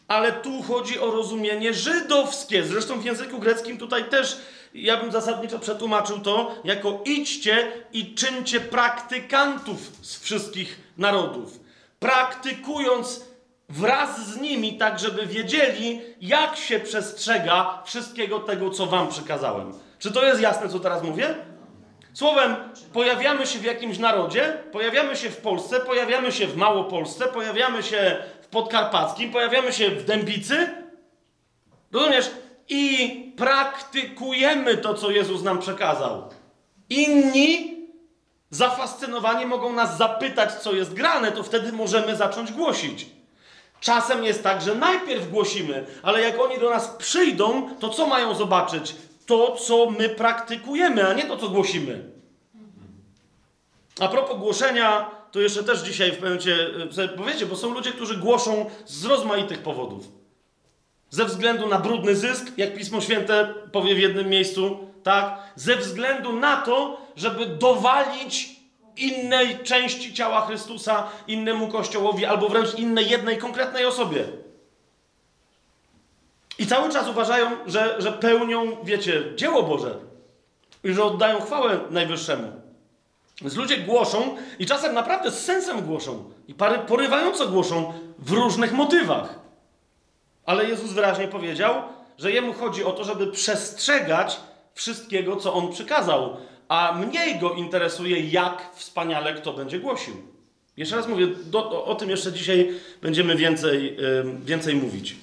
ale tu chodzi o rozumienie żydowskie. Zresztą w języku greckim tutaj też ja bym zasadniczo przetłumaczył to jako idźcie i czyńcie praktykantów z wszystkich narodów. Praktykując wraz z nimi, tak żeby wiedzieli, jak się przestrzega wszystkiego tego, co wam przekazałem. Czy to jest jasne, co teraz mówię? Słowem, pojawiamy się w jakimś narodzie, pojawiamy się w Polsce, pojawiamy się w Małopolsce, pojawiamy się w Podkarpackim, pojawiamy się w Dębicy. Rozumiesz? I praktykujemy to, co Jezus nam przekazał. Inni zafascynowani mogą nas zapytać, co jest grane, to wtedy możemy zacząć głosić. Czasem jest tak, że najpierw głosimy, ale jak oni do nas przyjdą, to co mają zobaczyć? to, co my praktykujemy, a nie to, co głosimy. A propos głoszenia, to jeszcze też dzisiaj w pewnym momencie sobie powiecie, bo są ludzie, którzy głoszą z rozmaitych powodów. Ze względu na brudny zysk, jak Pismo Święte powie w jednym miejscu, tak? Ze względu na to, żeby dowalić innej części ciała Chrystusa, innemu kościołowi, albo wręcz innej jednej konkretnej osobie. I cały czas uważają, że, że pełnią, wiecie, dzieło Boże. I że oddają chwałę Najwyższemu. Więc ludzie głoszą i czasem naprawdę z sensem głoszą. I pary porywająco głoszą w różnych motywach. Ale Jezus wyraźnie powiedział, że jemu chodzi o to, żeby przestrzegać wszystkiego, co on przykazał, a mniej go interesuje, jak wspaniale kto będzie głosił. Jeszcze raz mówię, do, o, o tym jeszcze dzisiaj będziemy więcej, yy, więcej mówić.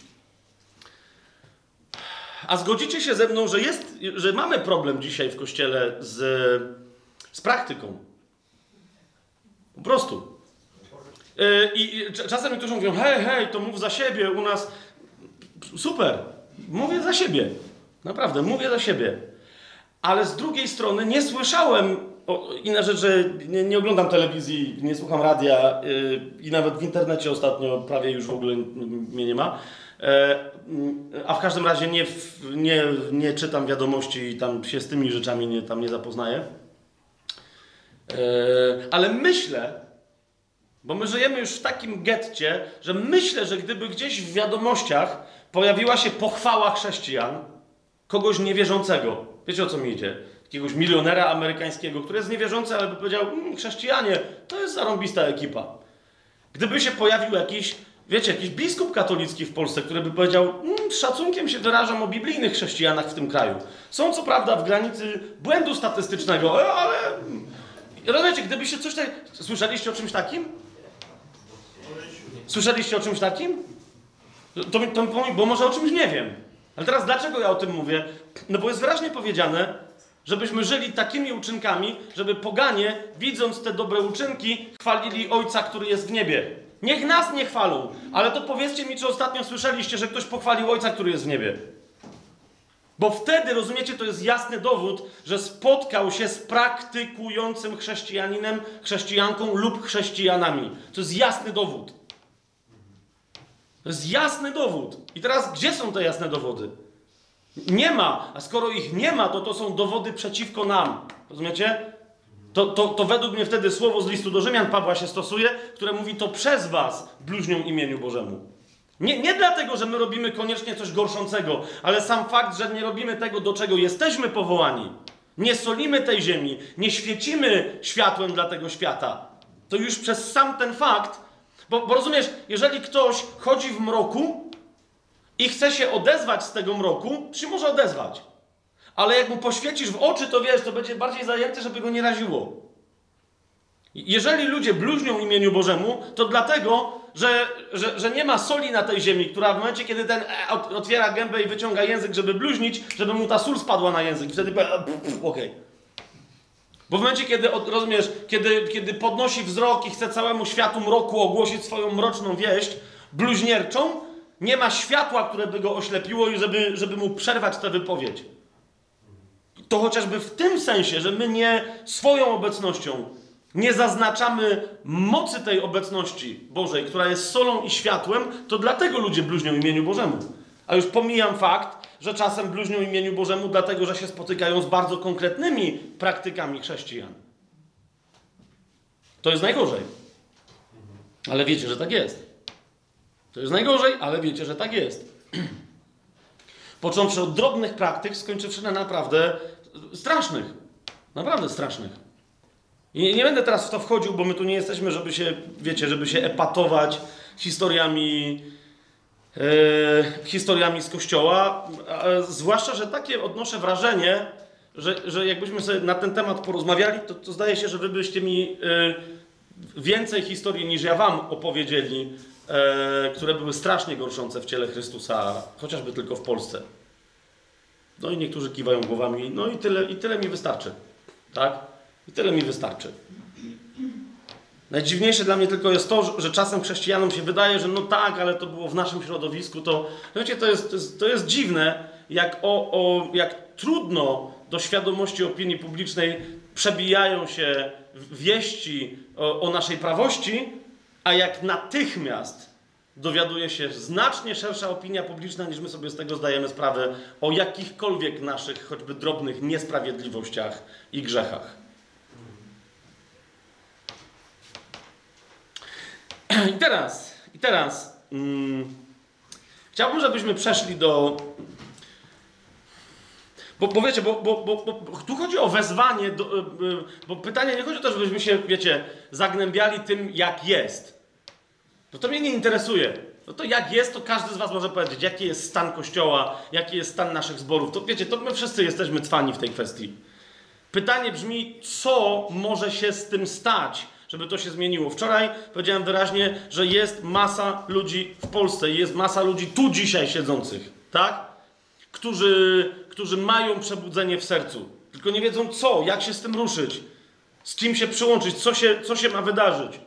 A zgodzicie się ze mną, że, jest, że mamy problem dzisiaj w kościele z, z praktyką. Po prostu. Yy, I czasem niektórzy mówią, hej, hej, to mów za siebie, u nas super, mówię za siebie. Naprawdę, mówię za siebie. Ale z drugiej strony nie słyszałem, o, inna rzecz, że nie, nie, oglądam telewizji, nie słucham radia yy, i nawet w internecie ostatnio prawie już w ogóle mnie nie ma. E, a w każdym razie nie, nie, nie czytam wiadomości i tam się z tymi rzeczami nie, tam nie zapoznaję. E, ale myślę, bo my żyjemy już w takim getcie, że myślę, że gdyby gdzieś w wiadomościach pojawiła się pochwała chrześcijan, kogoś niewierzącego, wiecie o co mi idzie? Jakiegoś milionera amerykańskiego, który jest niewierzący, ale by powiedział, mmm, chrześcijanie, to jest zarąbista ekipa. Gdyby się pojawił jakiś wiecie, jakiś biskup katolicki w Polsce, który by powiedział, mmm, z szacunkiem się wyrażam o biblijnych chrześcijanach w tym kraju. Są co prawda w granicy błędu statystycznego, e, ale... Rozumiecie, gdyby się coś tak... Słyszeliście o czymś takim? Słyszeliście o czymś takim? To, to, bo może o czymś nie wiem. Ale teraz dlaczego ja o tym mówię? No bo jest wyraźnie powiedziane, żebyśmy żyli takimi uczynkami, żeby poganie, widząc te dobre uczynki, chwalili Ojca, który jest w niebie. Niech nas nie chwalą, ale to powiedzcie mi, czy ostatnio słyszeliście, że ktoś pochwalił Ojca, który jest w niebie. Bo wtedy, rozumiecie, to jest jasny dowód, że spotkał się z praktykującym chrześcijaninem, chrześcijanką lub chrześcijanami. To jest jasny dowód. To jest jasny dowód. I teraz, gdzie są te jasne dowody? Nie ma, a skoro ich nie ma, to to są dowody przeciwko nam. Rozumiecie? To, to, to według mnie wtedy słowo z listu do Rzymian Pawła się stosuje, które mówi to przez was bluźnią imieniu Bożemu. Nie, nie dlatego, że my robimy koniecznie coś gorszącego, ale sam fakt, że nie robimy tego, do czego jesteśmy powołani. Nie solimy tej ziemi, nie świecimy światłem dla tego świata. To już przez sam ten fakt, bo, bo rozumiesz, jeżeli ktoś chodzi w mroku i chce się odezwać z tego mroku, to się może odezwać. Ale jak mu poświecisz w oczy, to wiesz, to będzie bardziej zajęty, żeby go nie raziło. Jeżeli ludzie bluźnią imieniu Bożemu, to dlatego, że, że, że nie ma soli na tej ziemi, która w momencie, kiedy ten e, otwiera gębę i wyciąga język, żeby bluźnić, żeby mu ta sól spadła na język. Wtedy okej. Okay. Bo w momencie, kiedy, rozumiesz, kiedy, kiedy podnosi wzrok i chce całemu światu mroku ogłosić swoją mroczną wieść, bluźnierczą, nie ma światła, które by go oślepiło i żeby, żeby mu przerwać tę wypowiedź. To chociażby w tym sensie, że my nie swoją obecnością nie zaznaczamy mocy tej obecności Bożej, która jest solą i światłem, to dlatego ludzie bluźnią imieniu Bożemu. A już pomijam fakt, że czasem bluźnią imieniu Bożemu, dlatego że się spotykają z bardzo konkretnymi praktykami chrześcijan. To jest najgorzej. Ale wiecie, że tak jest. To jest najgorzej, ale wiecie, że tak jest. Począwszy od drobnych praktyk, skończywszy na naprawdę strasznych. Naprawdę strasznych. I nie będę teraz w to wchodził, bo my tu nie jesteśmy, żeby się, wiecie, żeby się epatować historiami, historiami z kościoła. zwłaszcza, że takie odnoszę wrażenie, że, że jakbyśmy sobie na ten temat porozmawiali, to, to zdaje się, że wy byście mi e, więcej historii niż ja wam opowiedzieli, e, które były strasznie gorszące w ciele Chrystusa, chociażby tylko w Polsce. No i niektórzy kiwają głowami, no i tyle, i tyle mi wystarczy. Tak? I tyle mi wystarczy. Najdziwniejsze dla mnie tylko jest to, że czasem chrześcijanom się wydaje, że no tak, ale to było w naszym środowisku, to wiecie, to jest, to jest, to jest dziwne, jak, o, o, jak trudno do świadomości opinii publicznej przebijają się wieści o, o naszej prawości, a jak natychmiast dowiaduje się znacznie szersza opinia publiczna, niż my sobie z tego zdajemy sprawę, o jakichkolwiek naszych, choćby drobnych niesprawiedliwościach i grzechach. I teraz, i teraz mm, chciałbym, żebyśmy przeszli do. Bo, bo wiecie, bo, bo, bo, bo tu chodzi o wezwanie, do, y, y, bo pytanie nie chodzi o to, żebyśmy się, wiecie, zagnębiali tym, jak jest. To to mnie nie interesuje. No to jak jest, to każdy z was może powiedzieć, jaki jest stan kościoła, jaki jest stan naszych zborów. To wiecie, to my wszyscy jesteśmy cwani w tej kwestii. Pytanie brzmi, co może się z tym stać, żeby to się zmieniło. Wczoraj powiedziałem wyraźnie, że jest masa ludzi w Polsce jest masa ludzi tu dzisiaj siedzących, tak? Którzy, którzy mają przebudzenie w sercu, tylko nie wiedzą co, jak się z tym ruszyć, z kim się przyłączyć, co się, co się ma wydarzyć.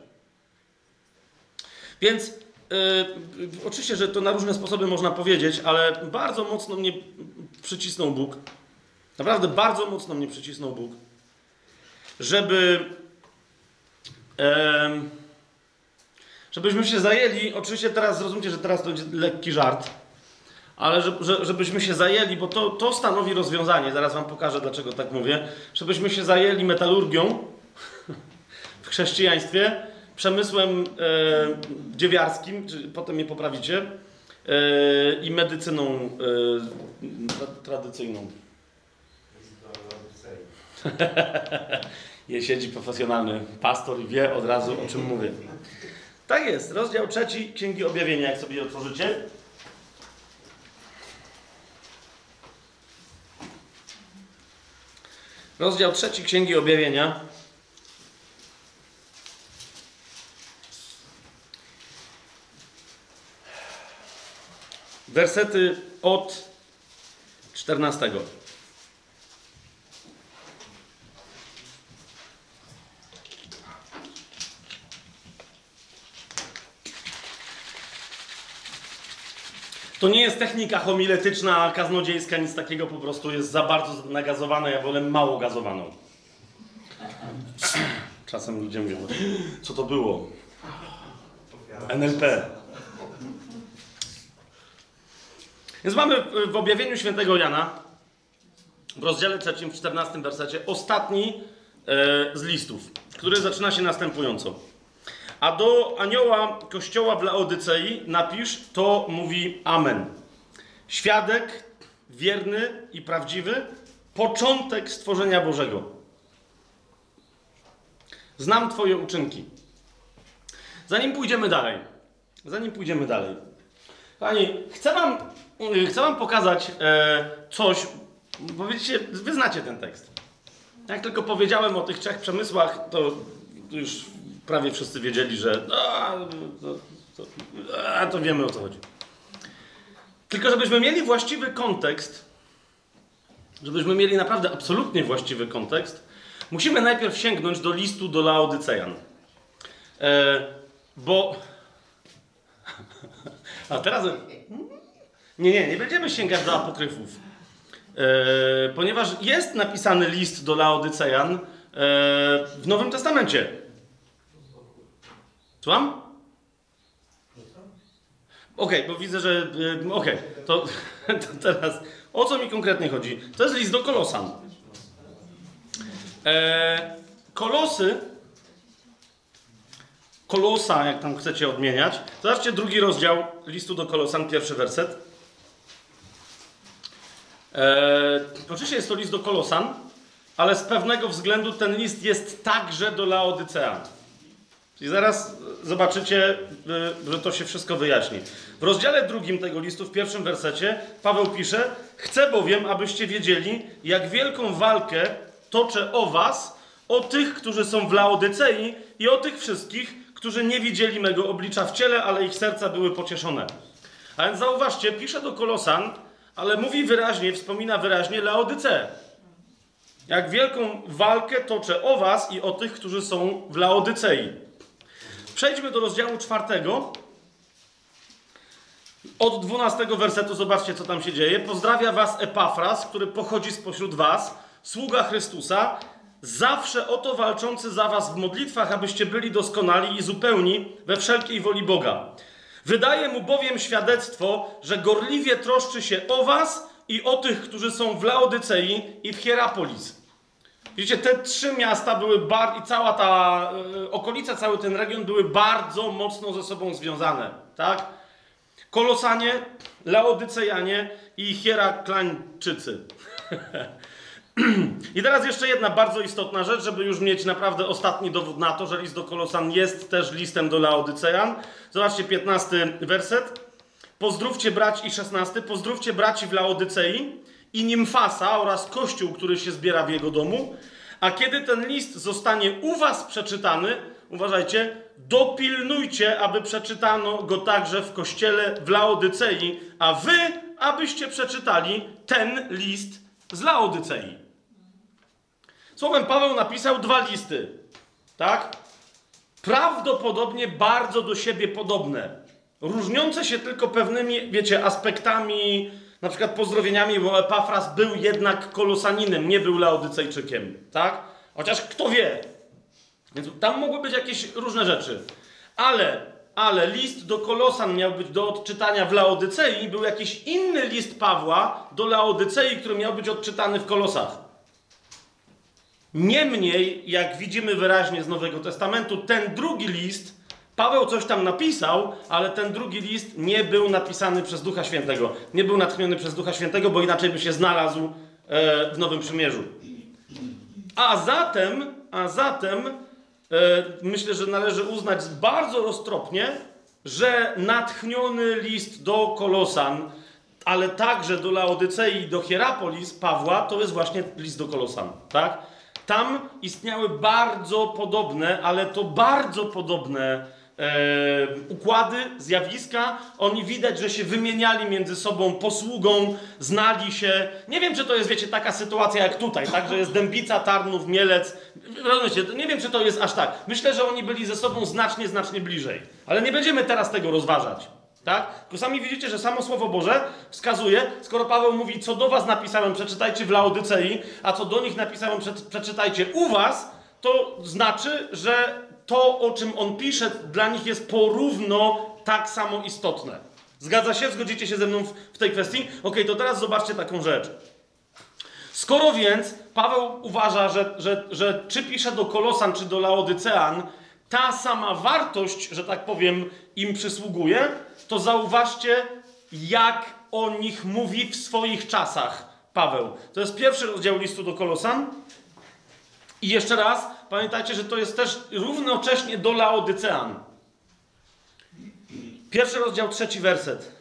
Więc yy, oczywiście, że to na różne sposoby można powiedzieć, ale bardzo mocno mnie przycisnął Bóg. Naprawdę bardzo mocno mnie przycisnął Bóg, żeby żebyśmy się zajęli, oczywiście teraz zrozumcie, że teraz to będzie lekki żart, ale że, żebyśmy się zajęli, bo to, to stanowi rozwiązanie, zaraz wam pokażę dlaczego tak mówię, żebyśmy się zajęli metalurgią w chrześcijaństwie, przemysłem e, dziewiarskim, czy potem mnie poprawicie, e, i medycyną e, tra, tradycyjną. Je siedzi profesjonalny pastor i wie od razu o czym mówię. Tak jest, rozdział trzeci Księgi Objawienia, jak sobie otworzycie. Rozdział trzeci Księgi Objawienia. Wersety od 14. To nie jest technika homiletyczna, kaznodziejska, nic takiego, po prostu jest za bardzo nagazowane. Ja wolę mało gazowaną. Czasem ludzie mówią, co to było? NLP. Więc mamy w objawieniu świętego Jana, w rozdziale trzecim, w 14 wersecie, ostatni e, z listów, który zaczyna się następująco. A do anioła kościoła w Laodycei napisz, to mówi Amen. Świadek wierny i prawdziwy, początek stworzenia Bożego. Znam Twoje uczynki. Zanim pójdziemy dalej, zanim pójdziemy dalej, Pani, chcę Wam, chcę wam pokazać e, coś, bo wiecie, Wy znacie ten tekst. Jak tylko powiedziałem o tych trzech przemysłach, to już prawie wszyscy wiedzieli, że a, to, to, a, to wiemy o co chodzi. Tylko żebyśmy mieli właściwy kontekst, żebyśmy mieli naprawdę absolutnie właściwy kontekst, musimy najpierw sięgnąć do listu do Laodycejan. E, bo. A teraz. Nie, nie, nie będziemy sięgać do apokryfów. E, ponieważ jest napisany list do Laodycejan e, w Nowym Testamencie. Słucham? Okej, okay, bo widzę, że. Yy, Okej, okay, to, to, teraz o co mi konkretnie chodzi? To jest list do Kolosan. E, kolosy, Kolosa, jak tam chcecie odmieniać. Zobaczcie drugi rozdział listu do Kolosan, pierwszy werset. E, oczywiście jest to list do Kolosan, ale z pewnego względu ten list jest także do Laodycea. I zaraz zobaczycie, y, że to się wszystko wyjaśni. W rozdziale drugim tego listu, w pierwszym wersecie, Paweł pisze: Chcę bowiem, abyście wiedzieli, jak wielką walkę toczę o Was, o tych, którzy są w Laodycei i o tych wszystkich, którzy nie widzieli mego oblicza w ciele, ale ich serca były pocieszone. A więc zauważcie, pisze do Kolosan, ale mówi wyraźnie, wspomina wyraźnie Laodyceę. Jak wielką walkę toczę o Was i o tych, którzy są w Laodycei. Przejdźmy do rozdziału czwartego. Od 12 wersetu zobaczcie, co tam się dzieje. Pozdrawia was Epafras, który pochodzi spośród was, sługa Chrystusa, zawsze o to walczący za was w modlitwach, abyście byli doskonali i zupełni we wszelkiej woli Boga. Wydaje mu bowiem świadectwo, że gorliwie troszczy się o was i o tych, którzy są w Laodycei i w Hierapolis. Widzicie, te trzy miasta były bardzo, i cała ta y, okolica, cały ten region były bardzo mocno ze sobą związane, tak? Kolosanie, Laodycejanie i Hieraklańczycy. I teraz jeszcze jedna bardzo istotna rzecz, żeby już mieć naprawdę ostatni dowód na to, że list do Kolosan jest też listem do Laodycejan. Zobaczcie 15 werset. Pozdrówcie braci i 16. Pozdrówcie braci w Laodycei i Nimfasa oraz kościół, który się zbiera w jego domu. A kiedy ten list zostanie u was przeczytany, uważajcie, dopilnujcie, aby przeczytano go także w kościele w Laodycei, a wy, abyście przeczytali ten list z Laodycei. Słowem Paweł napisał dwa listy, tak? Prawdopodobnie bardzo do siebie podobne. Różniące się tylko pewnymi, wiecie, aspektami, na przykład pozdrowieniami, bo Epafras był jednak kolosaninem, nie był laodycejczykiem, tak? Chociaż kto wie. Więc tam mogły być jakieś różne rzeczy. Ale, ale list do Kolosan miał być do odczytania w Laodycei, był jakiś inny list Pawła do Laodycei, który miał być odczytany w Kolosach. Niemniej, jak widzimy wyraźnie z Nowego Testamentu, ten drugi list, Paweł coś tam napisał, ale ten drugi list nie był napisany przez Ducha Świętego. Nie był natchniony przez Ducha Świętego, bo inaczej by się znalazł e, w Nowym Przymierzu. A zatem, a zatem e, myślę, że należy uznać bardzo roztropnie, że natchniony list do Kolosan, ale także do Laodycei i do Hierapolis Pawła, to jest właśnie list do Kolosan, tak? Tam istniały bardzo podobne, ale to bardzo podobne układy, zjawiska. Oni widać, że się wymieniali między sobą posługą, znali się. Nie wiem, czy to jest, wiecie, taka sytuacja jak tutaj, tak? Że jest Dębica, Tarnów, Mielec. Rozumiecie? Nie wiem, czy to jest aż tak. Myślę, że oni byli ze sobą znacznie, znacznie bliżej. Ale nie będziemy teraz tego rozważać. Tak? Tylko sami widzicie, że samo Słowo Boże wskazuje, skoro Paweł mówi, co do was napisałem, przeczytajcie w Laodycei, a co do nich napisałem, przeczytajcie u was, to znaczy, że to, o czym on pisze, dla nich jest porówno tak samo istotne. Zgadza się? Zgodzicie się ze mną w, tej kwestii? Ok, to teraz zobaczcie taką rzecz. Skoro więc Paweł uważa, że, że, że czy pisze do Kolosan, czy do Laodycean, ta sama wartość, że tak powiem, im przysługuje, to zauważcie, jak o nich mówi w swoich czasach Paweł. To jest pierwszy rozdział listu do Kolosan. I jeszcze raz, pamiętajcie, że to jest też równocześnie do Laodycean. Pierwszy rozdział, trzeci werset.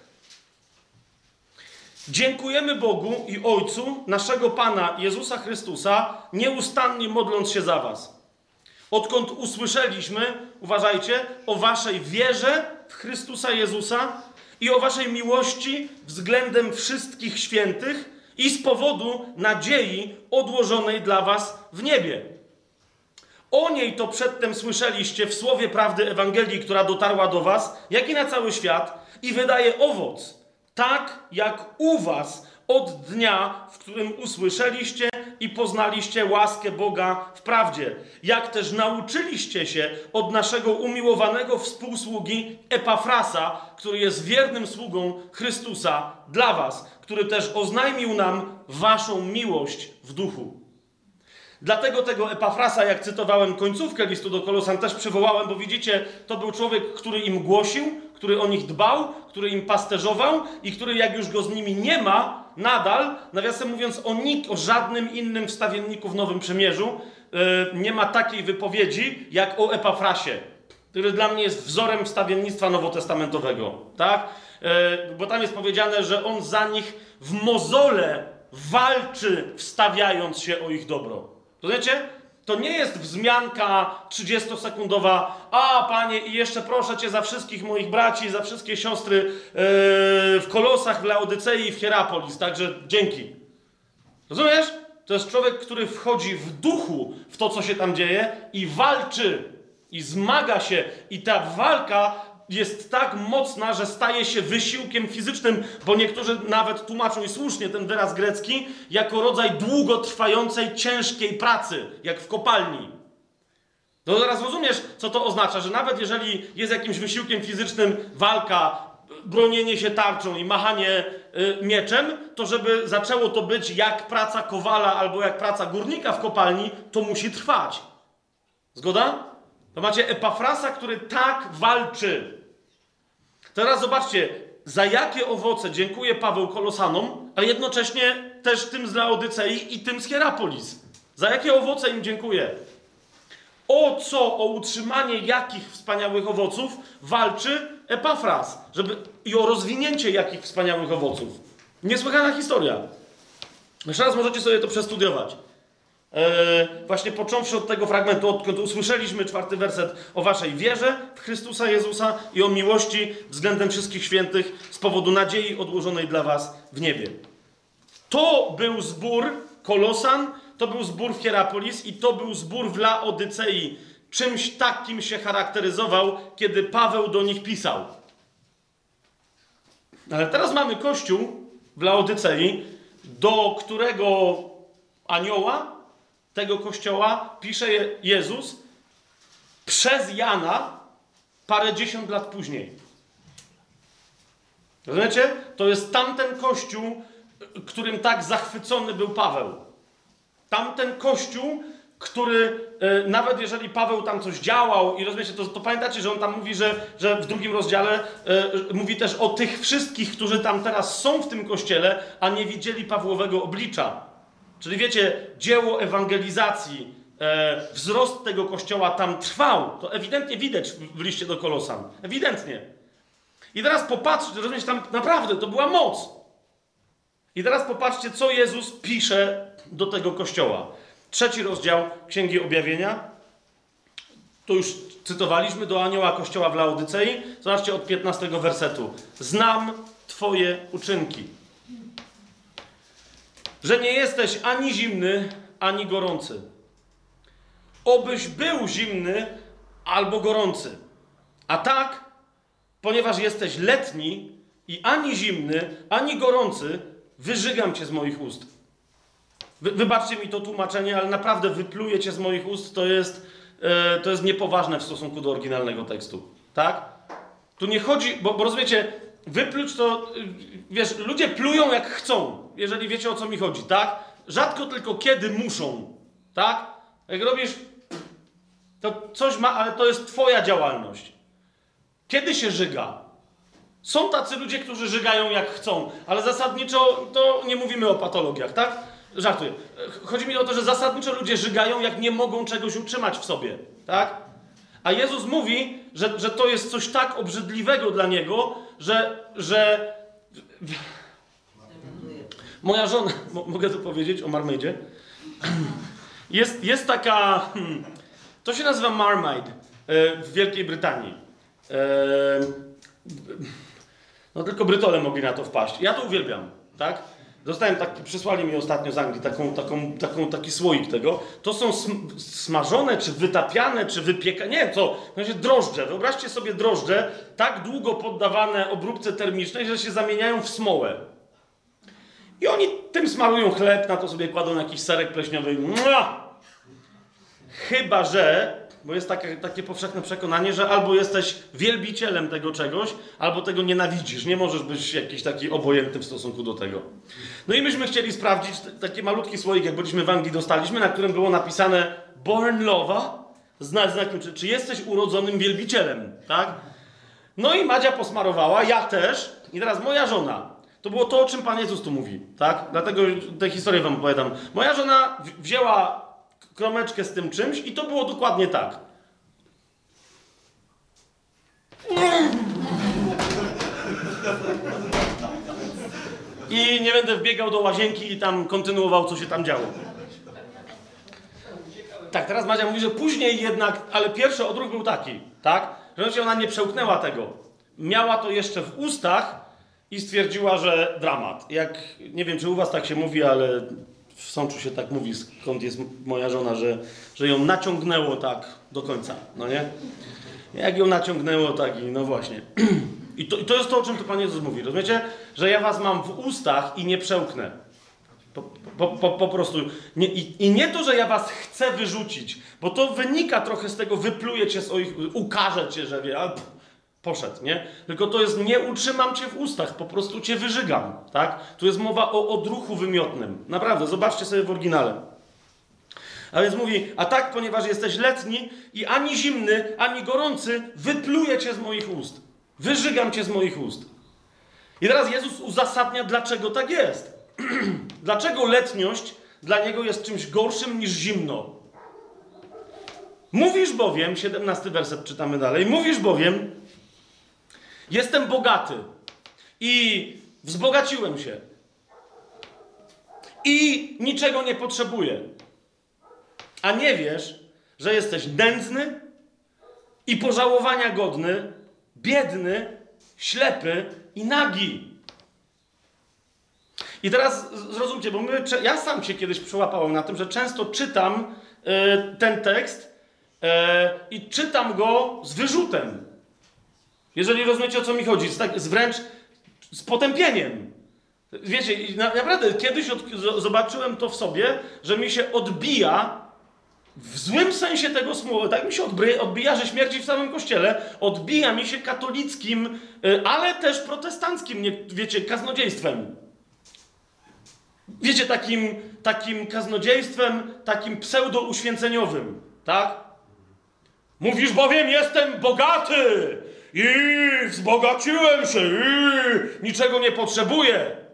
Dziękujemy Bogu i Ojcu naszego Pana Jezusa Chrystusa, nieustannie modląc się za Was. Odkąd usłyszeliśmy, uważajcie, o Waszej wierze w Chrystusa Jezusa i o Waszej miłości względem wszystkich świętych i z powodu nadziei odłożonej dla Was w niebie. O niej to przedtem słyszeliście w słowie prawdy Ewangelii, która dotarła do Was, jak i na cały świat i wydaje owoc, tak jak u Was od dnia, w którym usłyszeliście i poznaliście łaskę Boga w prawdzie, jak też nauczyliście się od naszego umiłowanego współsługi Epafrasa, który jest wiernym sługą Chrystusa dla Was, który też oznajmił nam Waszą miłość w duchu. Dlatego tego Epafrasa, jak cytowałem końcówkę listu do Kolosan, też przywołałem, bo widzicie, to był człowiek, który im głosił, który o nich dbał, który im pasterzował i który, jak już go z nimi nie ma, nadal, nawiasem mówiąc, o, nik, o żadnym innym wstawienniku w Nowym Przymierzu yy, nie ma takiej wypowiedzi, jak o Epafrasie, który dla mnie jest wzorem wstawiennictwa nowotestamentowego, tak? Yy, bo tam jest powiedziane, że on za nich w mozole walczy, wstawiając się o ich dobro. Rozumiecie? To nie jest wzmianka 30-sekundowa, a panie, i jeszcze proszę cię za wszystkich moich braci, za wszystkie siostry yy, w Kolosach, w Laodycei i w Hierapolis, także dzięki. Rozumiesz? To jest człowiek, który wchodzi w duchu w to, co się tam dzieje i walczy, i zmaga się, i ta walka jest tak mocna, że staje się wysiłkiem fizycznym, bo niektórzy nawet tłumaczą i słusznie ten wyraz grecki jako rodzaj długotrwającej, ciężkiej pracy, jak w kopalni. To zaraz rozumiesz, co to oznacza, że nawet jeżeli jest jakimś wysiłkiem fizycznym walka, bronienie się tarczą i machanie y, mieczem, to żeby zaczęło to być jak praca kowala albo jak praca górnika w kopalni, to musi trwać. Zgoda? To macie Epafrasa, który tak walczy. Teraz zobaczcie, za jakie owoce dziękuję Paweł Kolosanom, a jednocześnie też tym z Laodycei i tym z Hierapolis. Za jakie owoce im dziękuję? O co, o utrzymanie jakich wspaniałych owoców walczy Epafras, żeby i o rozwinięcie jakich wspaniałych owoców. Niesłychana historia. Jeszcze raz możecie sobie to przestudiować. Eee, właśnie począwszy od tego fragmentu, odkąd usłyszeliśmy czwarty werset o waszej wierze w Chrystusa Jezusa i o miłości względem wszystkich świętych z powodu nadziei odłożonej dla was w niebie. To był zbór Kolosan, to był zbór w Hierapolis i to był zbór w Laodycei. Czymś takim się charakteryzował, kiedy Paweł do nich pisał. Ale teraz mamy kościół w Laodycei, do którego anioła tego kościoła pisze Jezus przez Jana parę dziesiąt lat później. Rozumiecie? To jest tamten kościół, którym tak zachwycony był Paweł. Tamten kościół, który e, nawet jeżeli Paweł tam coś działał i rozumiecie, to, to pamiętacie, że on tam mówi, że, że w drugim rozdziale e, mówi też o tych wszystkich, którzy tam teraz są w tym kościele, a nie widzieli Pawłowego oblicza. Czyli wiecie, dzieło ewangelizacji, e, wzrost tego kościoła tam trwał. To ewidentnie widać w, liście do Kolosan. Ewidentnie. I teraz popatrzcie, rozumiecie, tam naprawdę to była moc. I teraz popatrzcie, co Jezus pisze do tego kościoła. Trzeci rozdział Księgi Objawienia. To już cytowaliśmy do anioła kościoła w Laodycei. Zobaczcie od 15 wersetu. Znam Twoje uczynki. Że nie jesteś ani zimny, ani gorący. Obyś był zimny albo gorący. A tak, ponieważ jesteś letni i ani zimny, ani gorący, wyżygam cię z moich ust. Wy, wybaczcie mi to tłumaczenie, ale naprawdę wypluje cię z moich ust, to jest, e, to jest niepoważne w stosunku do oryginalnego tekstu. Tak? Tu nie chodzi, bo, bo rozumiecie, wypluć to, y, wiesz, ludzie plują jak chcą, jeżeli wiecie o co mi chodzi, tak? Rzadko tylko kiedy muszą, tak? Jak robisz, to coś ma, ale to jest twoja działalność. Kiedy się żyga? Są tacy ludzie, którzy żygają jak chcą, ale zasadniczo to nie mówimy o patologiach, tak? Żartuję. Chodzi mi o to, że zasadniczo ludzie żygają, jak nie mogą czegoś utrzymać w sobie, tak? A Jezus mówi, że, że to jest coś tak obrzydliwego dla niego, że, że... Moja żona, mogę to powiedzieć o marmejdzie? Jest, jest taka... Hmm, to się nazywa Marmite e, w Wielkiej Brytanii. E, no tylko Brytole mogli na to wpaść. Ja to uwielbiam, tak? Dostałem taki, przysłali mi ostatnio z Anglii taką, taką, taką, taki słoik tego. To są sm smażone, czy wytapiane, czy wypiekane. Nie, to znaczy drożdże. Wyobraźcie sobie drożdże tak długo poddawane obróbce termicznej, że się zamieniają w smołę. I oni tym smarują chleb, na to sobie kładą jakiś serek pleśniowy. Mua! Chyba, że bo jest takie, takie powszechne przekonanie, że albo jesteś wielbicielem tego czegoś, albo tego nienawidzisz. Nie możesz być jakiś taki obojętny w stosunku do tego. No i myśmy chcieli sprawdzić, taki malutki słoik, jak byliśmy w Anglii, dostaliśmy, na którym było napisane Born Lover, znakiem, czy, czy jesteś urodzonym wielbicielem, tak? No i Madzia posmarowała, ja też, i teraz moja żona. To było to, o czym Pan Jezus tu mówi, tak? Dlatego tę historię wam opowiadam. Moja żona wzięła kromeczkę z tym czymś i to było dokładnie tak. I nie będę wbiegał do łazienki i tam kontynuował, co się tam działo. Tak, teraz Madzia mówi, że później jednak, ale pierwszy odruch był taki, tak? Że ona nie przełknęła tego. Miała to jeszcze w ustach i stwierdziła, że dramat. Jak, nie wiem, czy u was tak się mówi, ale w Sączu się tak mówi, skąd jest moja żona, że, że ją naciągnęło tak do końca, no nie? Jak ją naciągnęło, tak i no właśnie. I to, I to jest to, o czym tu Pan Jezus mówi. Rozumiecie? Że ja was mam w ustach i nie przełknę. Po, po, po, po prostu. Nie, i, I nie to, że ja was chcę wyrzucić, bo to wynika trochę z tego, wypluję cię z ich, ukażę cię, że wie, a, pff, poszedł, nie? Tylko to jest, nie utrzymam cię w ustach, po prostu cię wyżygam, tak? Tu jest mowa o odruchu wymiotnym. Naprawdę, zobaczcie sobie w oryginale. A więc mówi, a tak, ponieważ jesteś letni i ani zimny, ani gorący, wypluję cię z moich ust. Wyżygam cię z moich ust. I teraz Jezus uzasadnia, dlaczego tak jest. dlaczego letniość dla niego jest czymś gorszym niż zimno. Mówisz bowiem, 17 werset czytamy dalej, mówisz bowiem, jestem bogaty i wzbogaciłem się i niczego nie potrzebuję. A nie wiesz, że jesteś nędzny i pożałowania godny, biedny, ślepy i nagi. I teraz zrozumcie, bo my, ja sam się kiedyś przyłapałem na tym, że często czytam y, ten tekst y, i czytam go z wyrzutem. Jeżeli rozumiecie o co mi chodzi, z, tak, z wręcz z potępieniem. Wiecie, na, naprawdę kiedyś od, zobaczyłem to w sobie, że mi się odbija w złym sensie tego słowa, tak mi się odbija, że śmierci w samym kościele, odbija mi się katolickim, y, ale też protestanckim, wiecie, kaznodziejstwem. Wiecie, takim, takim kaznodziejstwem, takim pseudo-uświęceniowym, tak? Mówisz bowiem, jestem bogaty i wzbogaciłem się i niczego nie potrzebuję.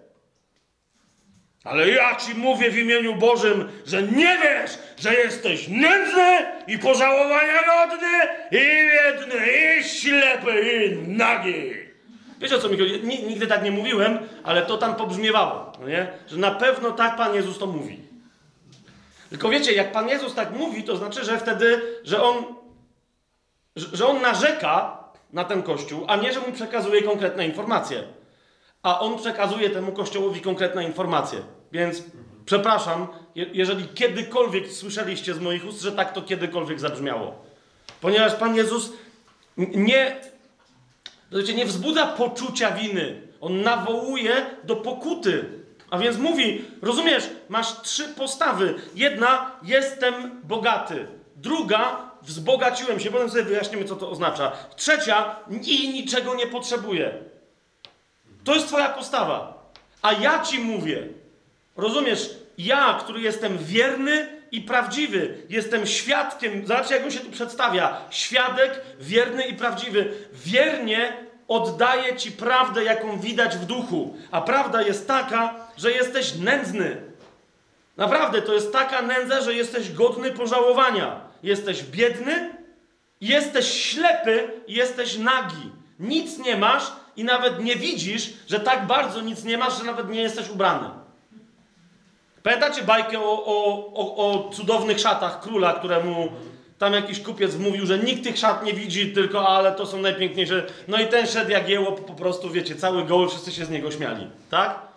Ale ja ci mówię w imieniu Bożym, że nie wiesz, że jesteś nędzny i pożałowania godny, i biedny, i ślepy, i nagi. Wiecie o co mi chodzi? Nigdy tak nie mówiłem, ale to tam pobrzmiewało, no nie? Że na pewno tak Pan Jezus to mówi. Tylko wiecie, jak Pan Jezus tak mówi, to znaczy, że wtedy, że On, że On narzeka na ten Kościół, a nie, że mu przekazuje konkretne informacje a on przekazuje temu kościołowi konkretne informacje. Więc przepraszam, jeżeli kiedykolwiek słyszeliście z moich ust, że tak to kiedykolwiek zabrzmiało. Ponieważ Pan Jezus nie, nie wzbudza poczucia winy. On nawołuje do pokuty. A więc mówi, rozumiesz, masz trzy postawy. Jedna, jestem bogaty. Druga, wzbogaciłem się. Potem sobie wyjaśnimy, co to oznacza. Trzecia, i niczego nie potrzebuję. To jest Twoja postawa. A ja Ci mówię, rozumiesz, ja, który jestem wierny i prawdziwy, jestem świadkiem, zobaczcie jak on się tu przedstawia, świadek, wierny i prawdziwy, wiernie oddaję Ci prawdę, jaką widać w duchu, a prawda jest taka, że jesteś nędzny. Naprawdę, to jest taka nędza, że jesteś godny pożałowania. Jesteś biedny, jesteś ślepy, jesteś nagi. Nic nie masz, i nawet nie widzisz, że tak bardzo nic nie masz, że nawet nie jesteś ubrany. Pamiętacie bajkę o, o, o, o cudownych szatach króla, któremu tam jakiś kupiec mówił, że nikt tych szat nie widzi, tylko ale to są najpiękniejsze. No i ten szedł jak jeło, po prostu wiecie, cały goły, wszyscy się z niego śmiali. Tak?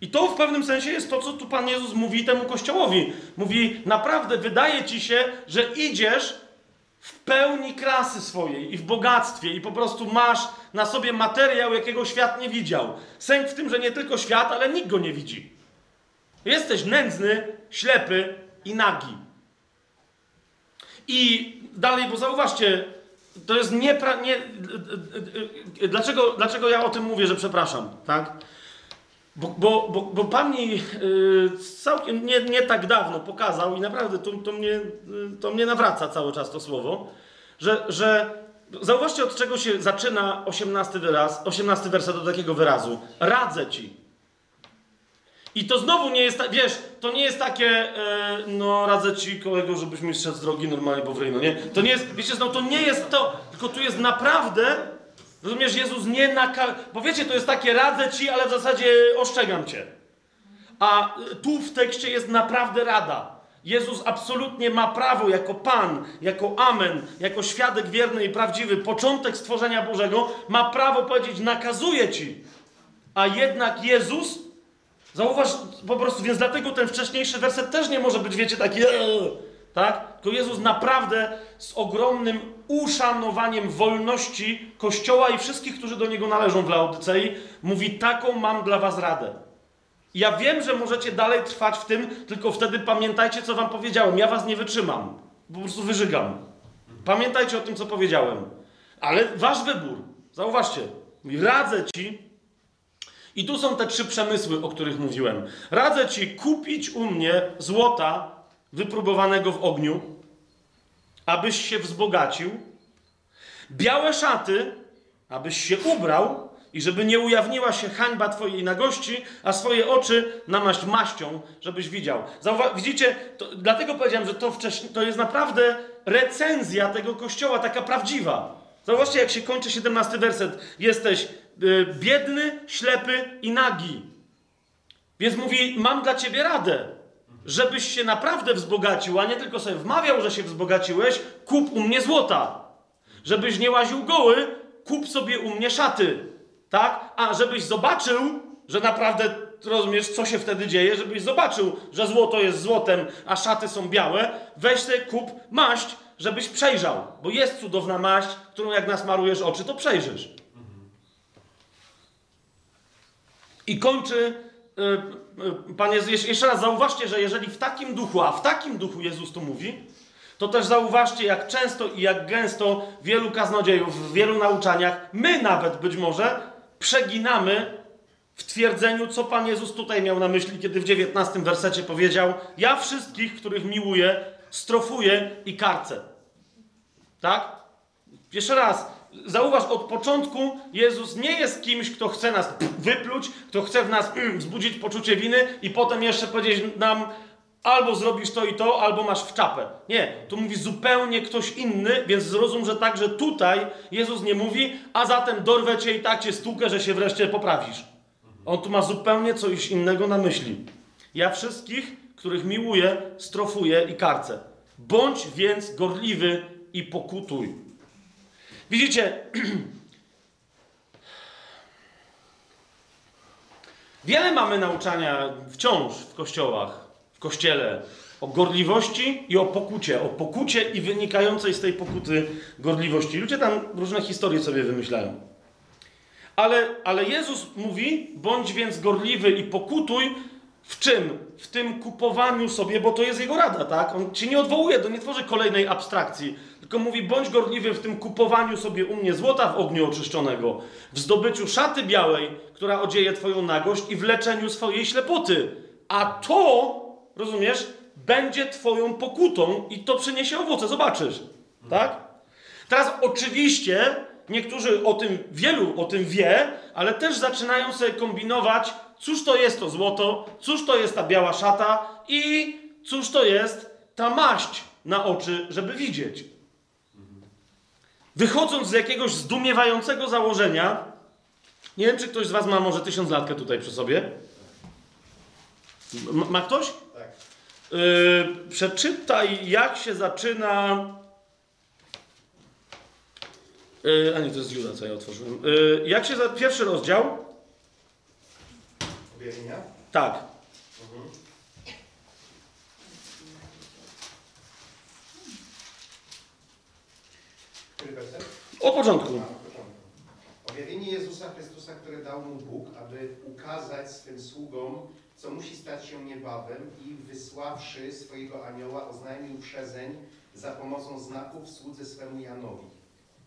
I to w pewnym sensie jest to, co tu Pan Jezus mówi temu kościołowi. Mówi, naprawdę wydaje ci się, że idziesz w pełni krasy swojej i w bogactwie i po prostu masz na sobie materiał, jakiego świat nie widział. Sęk w tym, że nie tylko świat, ale nikt go nie widzi. Jesteś nędzny, ślepy i nagi. I dalej, bo zauważcie, to jest niepra... Nie, dlaczego, dlaczego ja o tym mówię, że przepraszam, tak? Bo, bo, bo, bo Pan mi yy, całkiem nie, nie tak dawno pokazał i naprawdę to, to, mnie, yy, to mnie nawraca cały czas to słowo, że, że zauważcie od czego się zaczyna 18 wyraz, 18 werset do takiego wyrazu. Radzę Ci. I to znowu nie jest, wiesz, to nie jest takie, yy, no radzę Ci kolego, żebyś mi zszedł z drogi normalnie po no nie? To nie jest, wiecie, znowu to nie jest to, tylko tu jest naprawdę Rozumiesz, Jezus nie nakazuje. Bo wiecie, to jest takie radzę ci, ale w zasadzie ostrzegam cię. A tu w tekście jest naprawdę rada. Jezus absolutnie ma prawo jako Pan, jako Amen, jako świadek wierny i prawdziwy, początek stworzenia Bożego, ma prawo powiedzieć, nakazuje ci. A jednak Jezus Zauważ po prostu, więc dlatego ten wcześniejszy werset też nie może być, wiecie, taki eee, tak? Tylko Jezus naprawdę z ogromnym uszanowaniem wolności Kościoła i wszystkich, którzy do Niego należą w Laodycei, mówi, taką mam dla was radę. Ja wiem, że możecie dalej trwać w tym, tylko wtedy pamiętajcie, co wam powiedziałem. Ja was nie wytrzymam. Po prostu wyżygam. Pamiętajcie o tym, co powiedziałem. Ale wasz wybór. Zauważcie. Radzę ci. I tu są te trzy przemysły, o których mówiłem. Radzę ci kupić u mnie złota wypróbowanego w ogniu, abyś się wzbogacił. Białe szaty, abyś się ubrał i żeby nie ujawniła się hańba twojej nagości, a swoje oczy namaść maścią, żebyś widział. Zauwa- widzicie, to, dlatego powiedziałem, że to, to jest naprawdę recenzja tego kościoła, taka prawdziwa. Zauważcie, jak się kończy 17 werset. Jesteś y, biedny, ślepy i nagi. Więc mówi, mam dla ciebie radę, żebyś się naprawdę wzbogacił, a nie tylko sobie wmawiał, że się wzbogaciłeś, kup u mnie złota. Żebyś nie łaził goły, kup sobie u mnie szaty. Tak? A żebyś zobaczył, że naprawdę rozumiesz, co się wtedy dzieje, żebyś zobaczył, że złoto jest złotem, a szaty są białe, weź sobie kup maść, żebyś przejrzał. Bo jest cudowna maść, którą jak nasmarujesz oczy, to przejrzysz. I kończy Pan Jezus, jeszcze- raz zauważcie, że jeżeli w takim duchu, a w takim duchu Jezus tu mówi, to też zauważcie, jak często i jak gęsto wielu kaznodziejów, w wielu nauczaniach, my nawet być może przeginamy w twierdzeniu, co Pan Jezus tutaj miał na myśli, kiedy w 19 wersecie powiedział: Ja wszystkich, których miłuję, strofuję i karcę. Tak? Jeszcze raz, zauważ, od początku Jezus nie jest kimś, kto chce nas wypluć, kto chce w nas mm, wzbudzić poczucie winy i potem jeszcze powiedzieć nam albo zrobisz to i to, albo masz w czapę. Nie, tu mówi zupełnie ktoś inny, więc zrozum, że także tutaj Jezus nie mówi, a zatem dorwę cię i tak cię stukę, że się wreszcie poprawisz. On tu ma zupełnie coś innego na myśli. Ja wszystkich, których miłuję, strofuję i karcę. Bądź więc gorliwy i pokutuj. Widzicie, wiele mamy nauczania wciąż w kościołach, w kościele o gorliwości i o pokucie. O pokucie i wynikającej z tej pokuty gorliwości. Ludzie tam różne historie sobie wymyślają. Ale, ale Jezus mówi: bądź więc gorliwy i pokutuj. W czym? W tym kupowaniu sobie, bo to jest jego rada, tak? On ci nie odwołuje, to nie tworzy kolejnej abstrakcji, tylko mówi: bądź gorliwy w tym kupowaniu sobie u mnie złota w ogniu oczyszczonego, w zdobyciu szaty białej, która odzieje twoją nagość i w leczeniu swojej ślepoty. A to, rozumiesz, będzie twoją pokutą i to przyniesie owoce, zobaczysz, tak? Teraz oczywiście niektórzy o tym, wielu o tym wie, ale też zaczynają sobie kombinować, cóż to jest to złoto, cóż to jest ta biała szata i cóż to jest ta maść na oczy, żeby widzieć. Wychodząc z jakiegoś zdumiewającego założenia, nie wiem, czy ktoś z Was ma może tysiąc latkę tutaj przy sobie. M- ma ktoś? Tak. Yy, przeczytaj, jak się zaczyna. Yy, a nie, to jest Juda, co ja otworzyłem. Yy, jak się za... Pierwszy rozdział? Objawienia? Tak. Który werset? Od początku. Objawienie Jezusa Chrystusa, które dał mu Bóg, aby ukazać swym sługom, co musi stać się niebawem i wysławszy swojego anioła, oznajmił przezeń za pomocą znaków słudze swemu Janowi.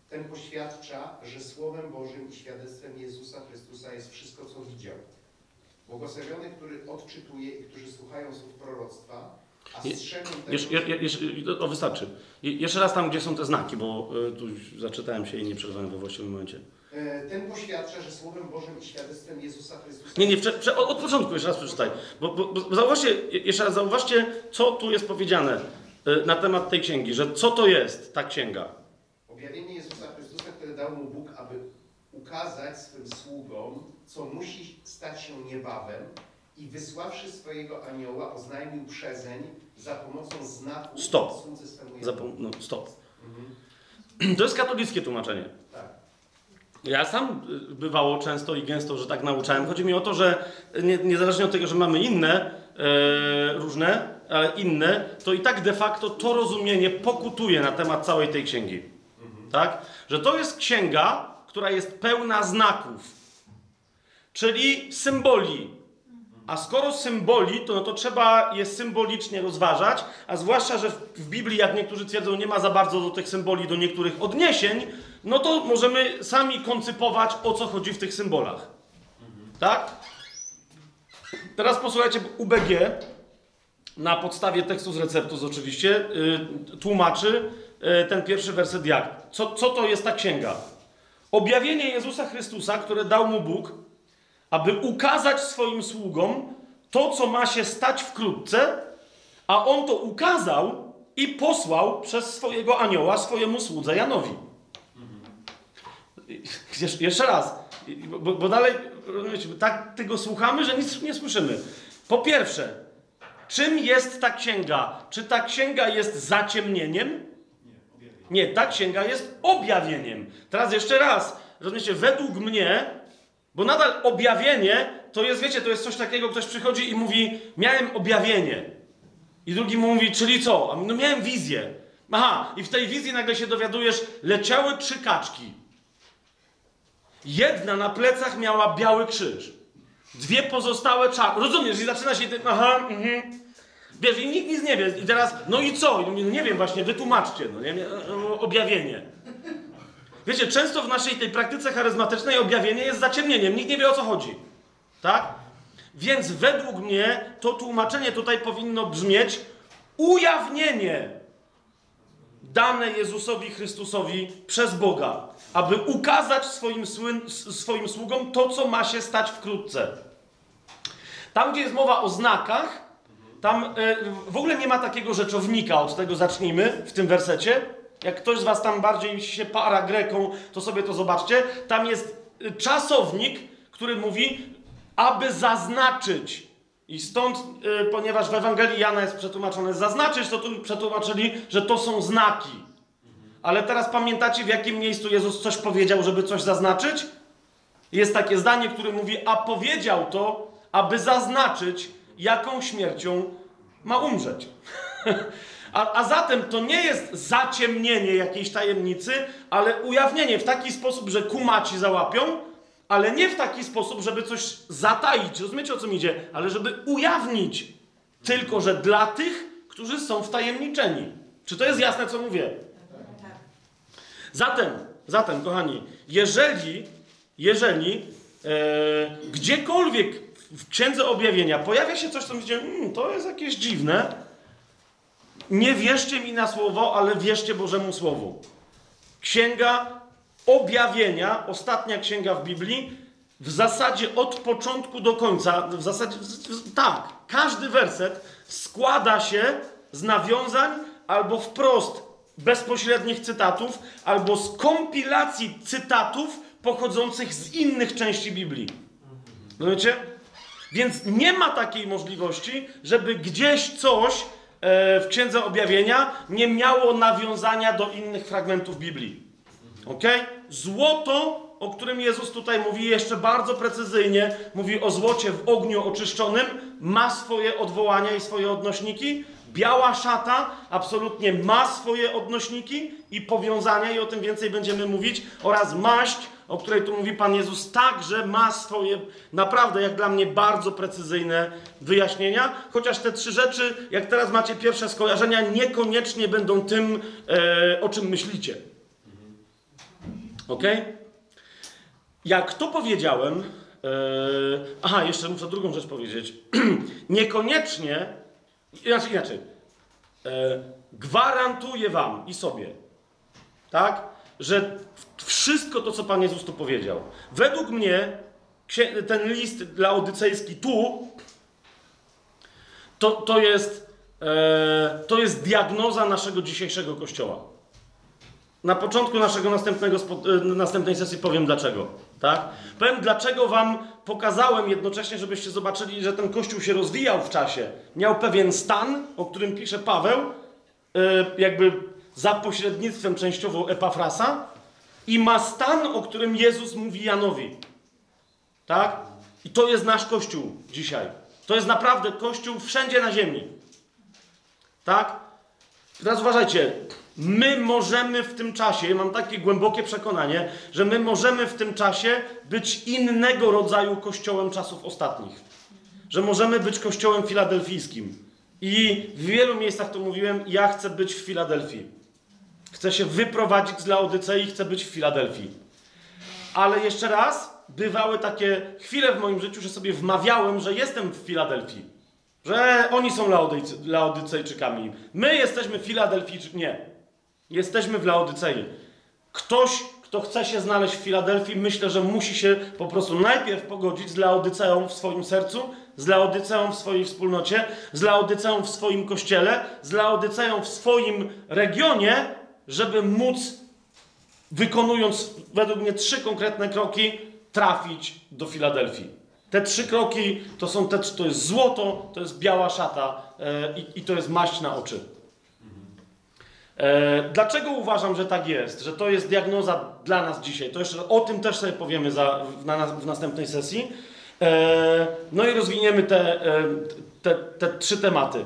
Ten poświadcza, że Słowem Bożym i świadectwem Jezusa Chrystusa jest wszystko, co widział. Błogosławiony, który odczytuje i którzy słuchają słów proroctwa, a strzegą tego, Jesz, je, je, jesz, o, wystarczy. Je, jeszcze raz tam, gdzie są te znaki, bo y, tu zaczytałem się i nie przerwałem we właściwym momencie. E, Ten poświadcza, że Słowem Bożym i świadectwem Jezusa Chrystusa. Nie, nie, prze, od, od początku jeszcze raz przeczytaj. Bo, bo, bo zauważcie, je- jeszcze raz zauważcie, co tu jest powiedziane y, na temat tej księgi, że co to jest ta księga. Objawienie Jezusa Chrystusa, które dał mu Bóg, aby ukazać swym sługom, co musi stać się niebawem i wysławszy swojego anioła, oznajmił przezeń za pomocą znaku Stop. no, stop. Mhm. To jest katolickie tłumaczenie. Tak. Ja sam y, bywało często i gęsto, że tak nauczałem. Chodzi mi o to, że nie, niezależnie od tego, że mamy inne, e, różne, ale inne, to i tak de facto to rozumienie pokutuje na temat całej tej księgi. Tak? Że to jest księga, która jest pełna znaków, czyli symboli. A skoro symboli, to, no to trzeba je symbolicznie rozważać, a zwłaszcza, że w, Biblii, jak niektórzy twierdzą, nie ma za bardzo do tych symboli, do niektórych odniesień, no to możemy sami koncypować, o co chodzi w tych symbolach. Tak? Teraz posłuchajcie, UBG na podstawie tekstu z receptus oczywiście yy, tłumaczy yy, ten pierwszy werset jak? Co, co to jest ta księga? Objawienie Jezusa Chrystusa, które dał mu Bóg, aby ukazać swoim sługom to, co ma się stać wkrótce, a on to ukazał i posłał przez swojego anioła swojemu słudze Janowi. Jesz- jeszcze raz, bo, bo dalej, tak tego słuchamy, że nic nie słyszymy. Po pierwsze, czym jest ta księga? Czy ta księga jest zaciemnieniem? Nie, ta księga jest objawieniem. Teraz jeszcze raz, rozumiecie, według mnie, bo nadal objawienie to jest, wiecie, to jest coś takiego, ktoś przychodzi i mówi, miałem objawienie. I drugi mu mówi, czyli co? A No miałem wizję. Aha, i w tej wizji nagle się dowiadujesz, leciały trzy kaczki. Jedna na plecach miała biały krzyż. Dwie pozostałe czarne. Rozumiesz? I zaczyna się... Ty... Aha, mhm. Wiesz, i nikt nic nie wie. I teraz, no i co? I mówi, no nie wiem właśnie, wytłumaczcie, no nie? O- Objawienie. Wiecie, często w naszej tej praktyce charyzmatycznej objawienie jest zaciemnieniem. Nikt nie wie o co chodzi. Tak? Więc według mnie to tłumaczenie tutaj powinno brzmieć ujawnienie dane Jezusowi Chrystusowi przez Boga, aby ukazać swoim, słyn, swoim sługom to, co ma się stać wkrótce. Tam, gdzie jest mowa o znakach, tam e, w ogóle nie ma takiego rzeczownika, od tego zacznijmy w tym wersecie. Jak ktoś z Was tam bardziej się para greką, to sobie to zobaczcie. Tam jest e, czasownik, który mówi, aby zaznaczyć. I stąd, e, ponieważ w Ewangelii Jana jest przetłumaczone zaznaczyć, to tu przetłumaczyli, że to są znaki. Ale teraz pamiętacie, w jakim miejscu Jezus coś powiedział, żeby coś zaznaczyć? Jest takie zdanie, które mówi, a powiedział to, aby zaznaczyć, jaką śmiercią ma umrzeć. A, a zatem to nie jest zaciemnienie jakiejś tajemnicy, ale ujawnienie w taki sposób, że kumaci załapią, ale nie w taki sposób, żeby coś zataić. Rozumiecie o co mi idzie? Ale żeby ujawnić. Tylko, że dla tych, którzy są wtajemniczeni. Czy to jest jasne, co mówię? Zatem, zatem, kochani, jeżeli, jeżeli e, gdziekolwiek w Księdze Objawienia pojawia się coś, co mówicie, mmm, to jest jakieś dziwne, nie wierzcie mi na słowo, ale wierzcie Bożemu Słowu. Księga Objawienia, ostatnia księga w Biblii, w zasadzie od początku do końca, w zasadzie, tak, każdy werset składa się z nawiązań albo wprost bezpośrednich cytatów, albo z kompilacji cytatów pochodzących z innych części Biblii. Rozumiecie? Więc nie ma takiej możliwości, żeby gdzieś coś w Księdze Objawienia nie miało nawiązania do innych fragmentów Biblii. Ok? Złoto, o którym Jezus tutaj mówi jeszcze bardzo precyzyjnie, mówi o złocie w ogniu oczyszczonym, ma swoje odwołania i swoje odnośniki. Biała szata absolutnie ma swoje odnośniki i powiązania, i o tym więcej będziemy mówić, oraz maść, o której tu mówi Pan Jezus, także ma swoje, naprawdę jak dla mnie, bardzo precyzyjne wyjaśnienia. Chociaż te trzy rzeczy, jak teraz macie pierwsze skojarzenia, niekoniecznie będą tym, e, o czym myślicie. Ok? Jak to powiedziałem, e, aha, jeszcze muszę drugą rzecz powiedzieć. Niekoniecznie, inaczej, inaczej, e, gwarantuję Wam i sobie, tak, że wszystko to, co Pan Jezus tu powiedział, według mnie ten list laodycejski tu, to, to, jest, e, to jest diagnoza naszego dzisiejszego Kościoła. Na początku naszego następnego e, następnej sesji powiem dlaczego. Tak? Powiem dlaczego wam pokazałem jednocześnie, żebyście zobaczyli, że ten kościół się rozwijał w czasie. Miał pewien stan, o którym pisze Paweł, e, jakby za pośrednictwem częściowo Epafrasa, i ma stan, o którym Jezus mówi Janowi. Tak? I to jest nasz Kościół dzisiaj. To jest naprawdę Kościół wszędzie na ziemi. Tak? Teraz uważajcie, my możemy w tym czasie, mam takie głębokie przekonanie, że my możemy w tym czasie być innego rodzaju kościołem czasów ostatnich. Że możemy być kościołem filadelfijskim. I w wielu miejscach to mówiłem, ja chcę być w Filadelfii. Chcę się wyprowadzić z Laodycei, chcę być w Filadelfii. Ale jeszcze raz, bywały takie chwile w moim życiu, że sobie wmawiałem, że jestem w Filadelfii. Że oni są Laodyjcy, Laodycejczykami. My jesteśmy Filadelfijczykami. Nie. Jesteśmy w Laodycei. Ktoś, kto chce się znaleźć w Filadelfii, myślę, że musi się po prostu najpierw pogodzić z Laodyceą w swoim sercu, z Laodyceą w swojej wspólnocie, z Laodyceą w swoim kościele, z Laodyceją w swoim regionie, żeby móc, wykonując według mnie trzy konkretne kroki, trafić do Filadelfii. Te trzy kroki to są te, to jest złoto, to jest biała szata e, i, to jest maść na oczy. E, dlaczego uważam, że tak jest? Że to jest diagnoza dla nas dzisiaj? To jeszcze o tym też sobie powiemy za, w, na, w następnej sesji. E, no i rozwiniemy te, te, te trzy tematy.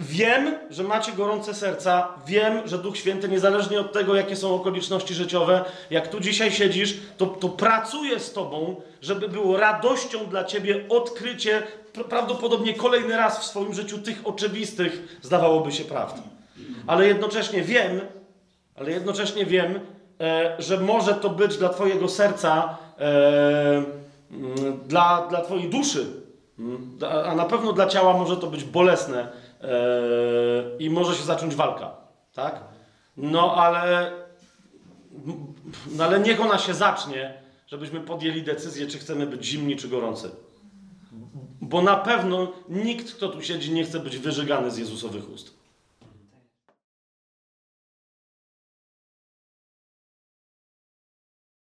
Wiem, że macie gorące serca, wiem, że Duch Święty, niezależnie od tego, jakie są okoliczności życiowe, jak tu dzisiaj siedzisz, to, to pracuje z Tobą, żeby było radością dla Ciebie odkrycie pr- prawdopodobnie kolejny raz w swoim życiu tych oczywistych, zdawałoby się, prawd. Ale jednocześnie wiem, ale jednocześnie wiem, e, że może to być dla Twojego serca, e, mm, dla, dla Twojej duszy, mm, a- na pewno dla ciała może to być bolesne i może się zacząć walka, tak? No ale, no ale niech ona się zacznie, żebyśmy podjęli decyzję, czy chcemy być zimni, czy gorący. Bo na pewno nikt, kto tu siedzi, nie chce być wyżygany z Jezusowych ust.